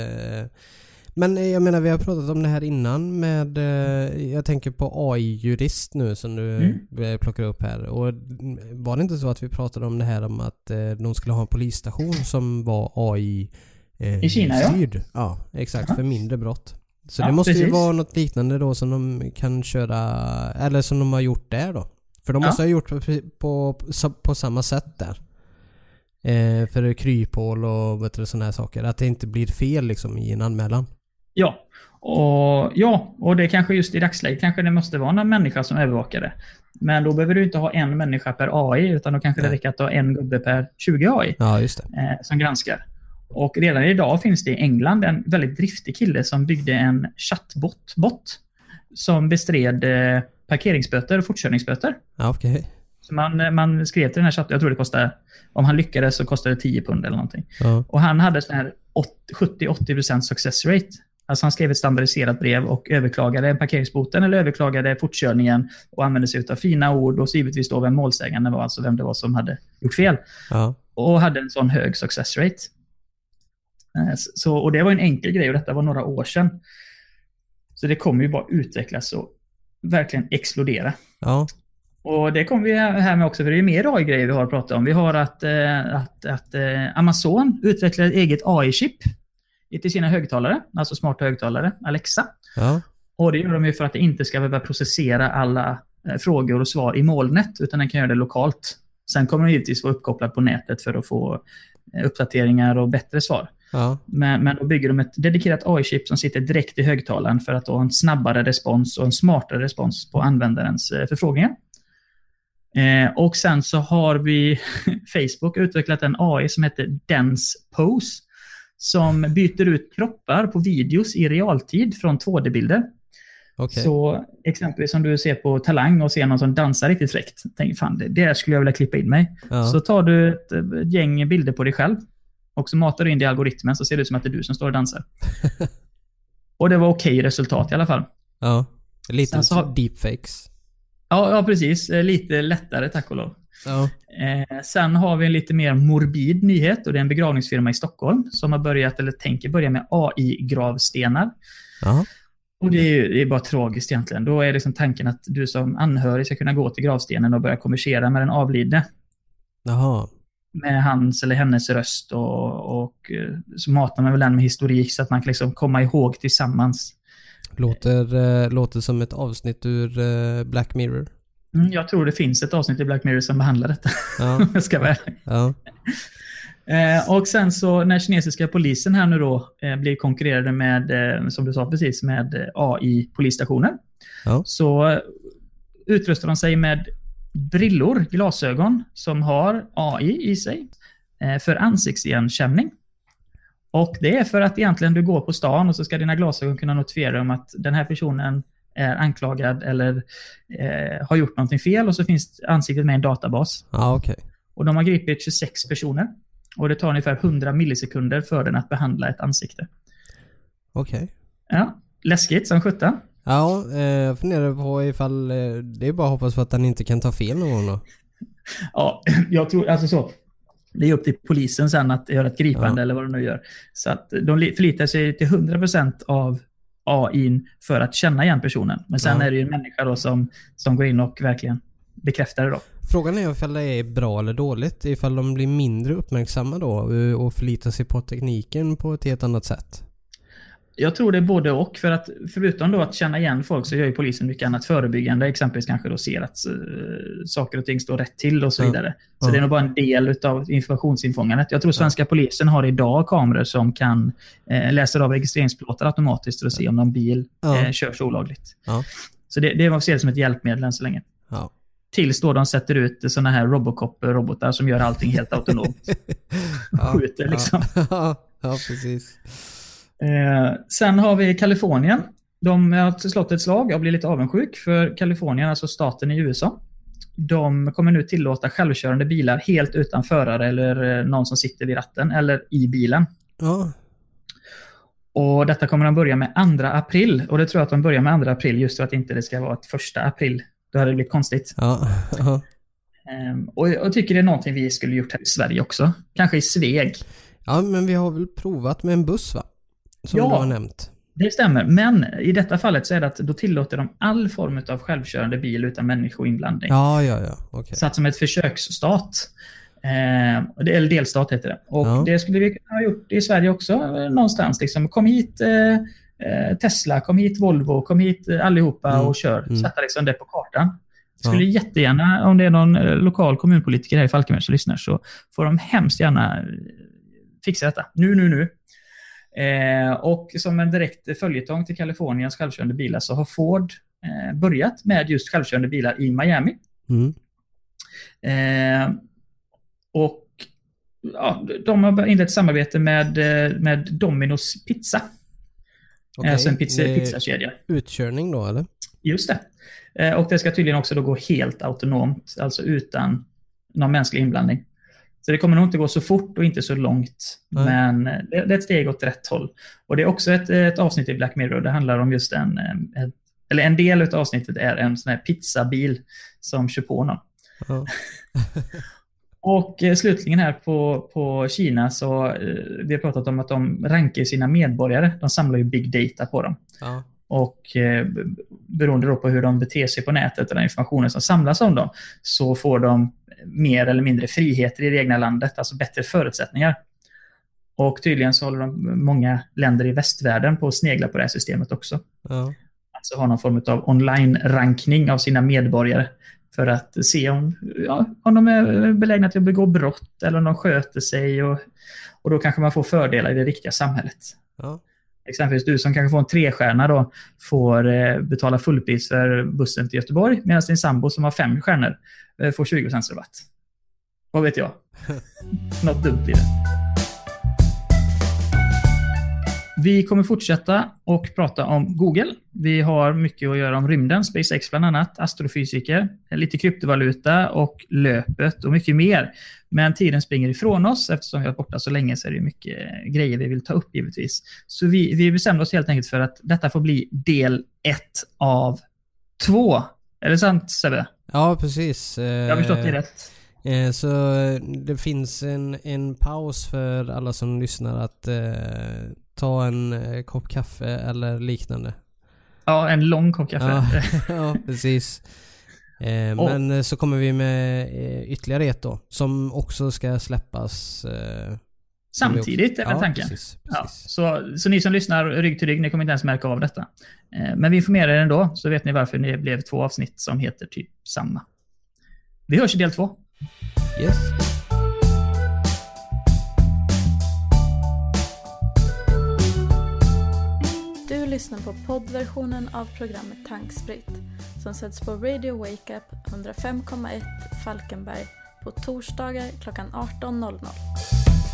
Men eh, jag menar vi har pratat om det här innan med eh, Jag tänker på AI-jurist nu som du Mm. eh, plockar upp här och mm, Var det inte så att vi pratade om det här om att de skulle ha en polisstation som var AI eh, I Kina, ja. styrd? Ja, exakt Ja. för mindre brott. Så Ja, det måste ju precis. vara något liknande då som de kan köra, eller som de har gjort där då. För de Ja. måste ha gjort på, på, på samma sätt där. Eh, för kryphål och sådana här saker. Att det inte blir fel liksom i en anmälan. Ja. Och, ja, och det kanske just i dagsläget kanske det måste vara någon människa som övervakar det. Men då behöver du inte ha en människa per AI, utan då kanske det Nej. räcker att ha en gubbe per 20 AI Ja, just det. eh, som granskar. Och redan idag finns det i England en väldigt driftig kille som byggde en chattbot bot, som bestred eh, parkeringsböter och fortkörningsböter. Okej. Så man, man skrev till den här chatten, jag tror det kostade, om han lyckades så kostade det 10 pund eller någonting. Ja. Och han hade sån här 70-80% success rate. Alltså han skrev ett standardiserat brev och överklagade parkeringsboten eller överklagade fortkörningen och använde sig av fina ord och så givetvis då vem målsäganden var, alltså vem det var som hade gjort fel. Ja. Och hade en sån hög success rate. Eh, Så, och det var en enkel grej och detta var några år sedan. Så det kommer ju bara utvecklas och verkligen explodera. Ja. Och det kommer vi här med också, för det är mer AI-grejer vi har att prata om. Vi har att, eh, att, att eh, Amazon utvecklar ett eget AI-chip till sina högtalare, alltså smarta högtalare, Alexa. Ja. Och det gör de ju för att det inte ska behöva processera alla frågor och svar i molnet, utan den kan göra det lokalt. Sen kommer den givetvis vara uppkopplad på nätet för att få uppdateringar och bättre svar. Ja. Men, men då bygger de ett dedikerat AI-chip som sitter direkt i högtalaren för att ha en snabbare respons och en smartare respons på användarens eh, förfrågningar. Eh, och sen så har vi Facebook utvecklat en AI som heter Dense Pose. Som byter ut kroppar på videos i realtid från 2D-bilder. Okej. Så exempelvis om du ser på Talang och ser någon som dansar riktigt fräckt. Tänk fan, det där skulle jag vilja klippa in mig. Ja. Så tar du ett gäng bilder på dig själv och så matar du in det i algoritmen så ser det ut som att det är du som står och dansar. och det var okej resultat i alla fall. ja. Lite så deepfakes. Ja, ja, precis. Eh, Lite lättare tack och lov. Ja. Eh, sen har vi en lite mer morbid nyhet och det är en begravningsfirma i Stockholm som har börjat, eller tänker börja med AI-gravstenar. Ja. Och det är, ju- det är bara tragiskt egentligen. Då är liksom tanken att du som anhörig ska kunna gå till gravstenen och börja konversera med den avlidne. Jaha. Med hans eller hennes röst och, och eh, så matar man väl den med historik så att man kan liksom komma ihåg tillsammans. Låter, eh, låter som ett avsnitt ur eh, Black Mirror. Mm, jag tror det finns ett avsnitt i Black Mirror som behandlar detta. Ja. jag ska vara. Ja. eh, Och sen så när kinesiska polisen här nu då eh, blir konkurrerade med, eh, som du sa precis, med AI-polisstationer. Ja. Så utrustar de sig med brillor, glasögon, som har AI i sig eh, för ansiktsigenkänning. Och det är för att egentligen du går på stan och så ska dina glasögon kunna notifiera om att den här personen är anklagad eller eh, har gjort någonting fel och så finns ansiktet med i en databas. Ja, okej. Och de har gripit 26 personer. Och det tar ungefär 100 millisekunder för den att behandla ett ansikte. Okej. Ja, läskigt som sjutton. Ja, eh, jag funderar på ifall... Eh, det är bara att hoppas på att den inte kan ta fel någon då. Ja, jag tror, alltså så. Det är upp till polisen sen att göra ett gripande Ja. eller vad de nu gör. Så att de li- förlitar sig till 100% av AI för att känna igen personen. Men sen Ja. är det ju en människa då som, som går in och verkligen bekräftar det då. Frågan är ifall det är bra eller dåligt. Ifall de blir mindre uppmärksamma då och förlitar sig på tekniken på ett helt annat sätt. Jag tror det är både och. För att förutom då att känna igen folk så gör ju polisen mycket annat förebyggande. Exempelvis kanske då ser att eh, saker och ting står rätt till och så Ja. vidare. Så Ja. det är nog bara en del av informationsinfångandet. Jag tror svenska polisen har idag kameror som kan eh, läsa av registreringsplåtar automatiskt för att se om någon bil Ja. eh, körs olagligt. Ja. Så det, det man ser det som ett hjälpmedel än så länge. Ja. Tills då de sätter ut såna här Robocop-robotar som gör allting helt autonomt. Skjuter liksom. Ja, ja precis. Eh, sen har vi Kalifornien. De har slått ett slag. Jag blir lite avundsjuk för Kalifornien, alltså staten i USA. De kommer nu tillåta självkörande bilar helt utan förare eller eh, någon som sitter vid ratten eller i bilen. Ja, Och Detta kommer de börja med 2 april. Och det tror jag att de börjar med 2 april just för att inte det ska vara ett första april. Då hade det blivit konstigt. ja, ja. Ehm, och jag tycker det är någonting vi skulle gjort här i Sverige också. Kanske i Sveg. Ja, men vi har väl provat med en buss va? Som Ja. du har nämnt. Det stämmer, men i detta fallet så är det att då tillåter de all form av självkörande bil utan människoinblandning. Ja, ja, ja. Okej. Satt som ett försöksstat. Eh, eller delstat heter det. Och Ja. det skulle vi kunna ha gjort i Sverige också någonstans. Liksom. Kom hit, eh, eh, Tesla, kom hit Volvo, kom hit eh, allihopa Mm. och kör. Mm. Sätta liksom det på kartan. Skulle Ja. jättegärna, om det är någon eh, lokal kommunpolitiker här i Falkenberg som lyssnar, så får de hemskt gärna fixa detta. Nu, nu, nu. Eh, och som en direkt följetong till Kaliforniens självkörande bilar så har Ford eh, börjat med just självkörande bilar i Miami. Mm. Eh, och ja, de har inlett samarbete med, eh, med Domino's Pizza. Okej, Alltså en pizza, är pizzakedja. Utkörning då eller? Just det. Eh, och det ska tydligen också då gå helt autonomt, alltså utan någon mänsklig inblandning. Så det kommer nog inte gå så fort och inte så långt. Nej. Men eh, det, det är ett steg åt rätt håll. Och det är också ett, ett avsnitt i Black Mirror. Det handlar om just en, eh, ett, eller en del av avsnittet är en sån här pizzabil som kör på någon. Ja. Och eh, slutligen här på, på Kina så eh, vi har pratat om att de rankar sina medborgare. De samlar ju big data på dem. ja. Och eh, beroende då på hur de beter sig på nätet och den informationen som samlas om dem så får de mer eller mindre friheter i det egna landet, alltså bättre förutsättningar. Och tydligen så håller de många länder i västvärlden på att snegla på det här systemet också. ja. Alltså ha någon form av online-rankning av sina medborgare för att se om, ja, om de är belägna till att begå brott eller om de sköter sig och, och då kanske man får fördelar i det riktiga samhället. ja. Exempelvis du som kanske får en trestjärna då får eh, betala fullpris för bussen till Göteborg medan din sambo som har fem stjärnor eh, får 20 rabatt. Vad vet jag? Något dumt blir det. Vi kommer fortsätta och prata om Google. Vi har mycket att göra om rymden, SpaceX bland annat, astrofysiker, lite kryptovaluta och löpet och mycket mer. Men tiden springer ifrån oss. Eftersom vi har borta så länge så är det mycket grejer vi vill ta upp givetvis. Så vi, vi bestämde oss helt enkelt för att detta får bli del ett av två. Är det sant Sebbe? ja precis. Jag har förstått det rätt. Eh, Så eh, det finns en, en paus för alla som lyssnar att eh, ta en eh, kopp kaffe eller liknande. Ja, en lång kopp kaffe. Ja, ja precis. Eh, Och- men eh, så kommer vi med eh, ytterligare ett då. Som också ska släppas. Eh, Samtidigt är väl ja, tanken. Precis, Ja, precis. så, så ni som lyssnar rygg till rygg, ni kommer inte ens märka av detta. Men vi informerar er ändå, så vet ni varför det blev två avsnitt som heter typ samma. Vi hörs i del två. Yes. Lyssnar på poddversionen av programmet Tankspritt som sätts på Radio Wake Up 105,1 Falkenberg på torsdagar klockan 18.00.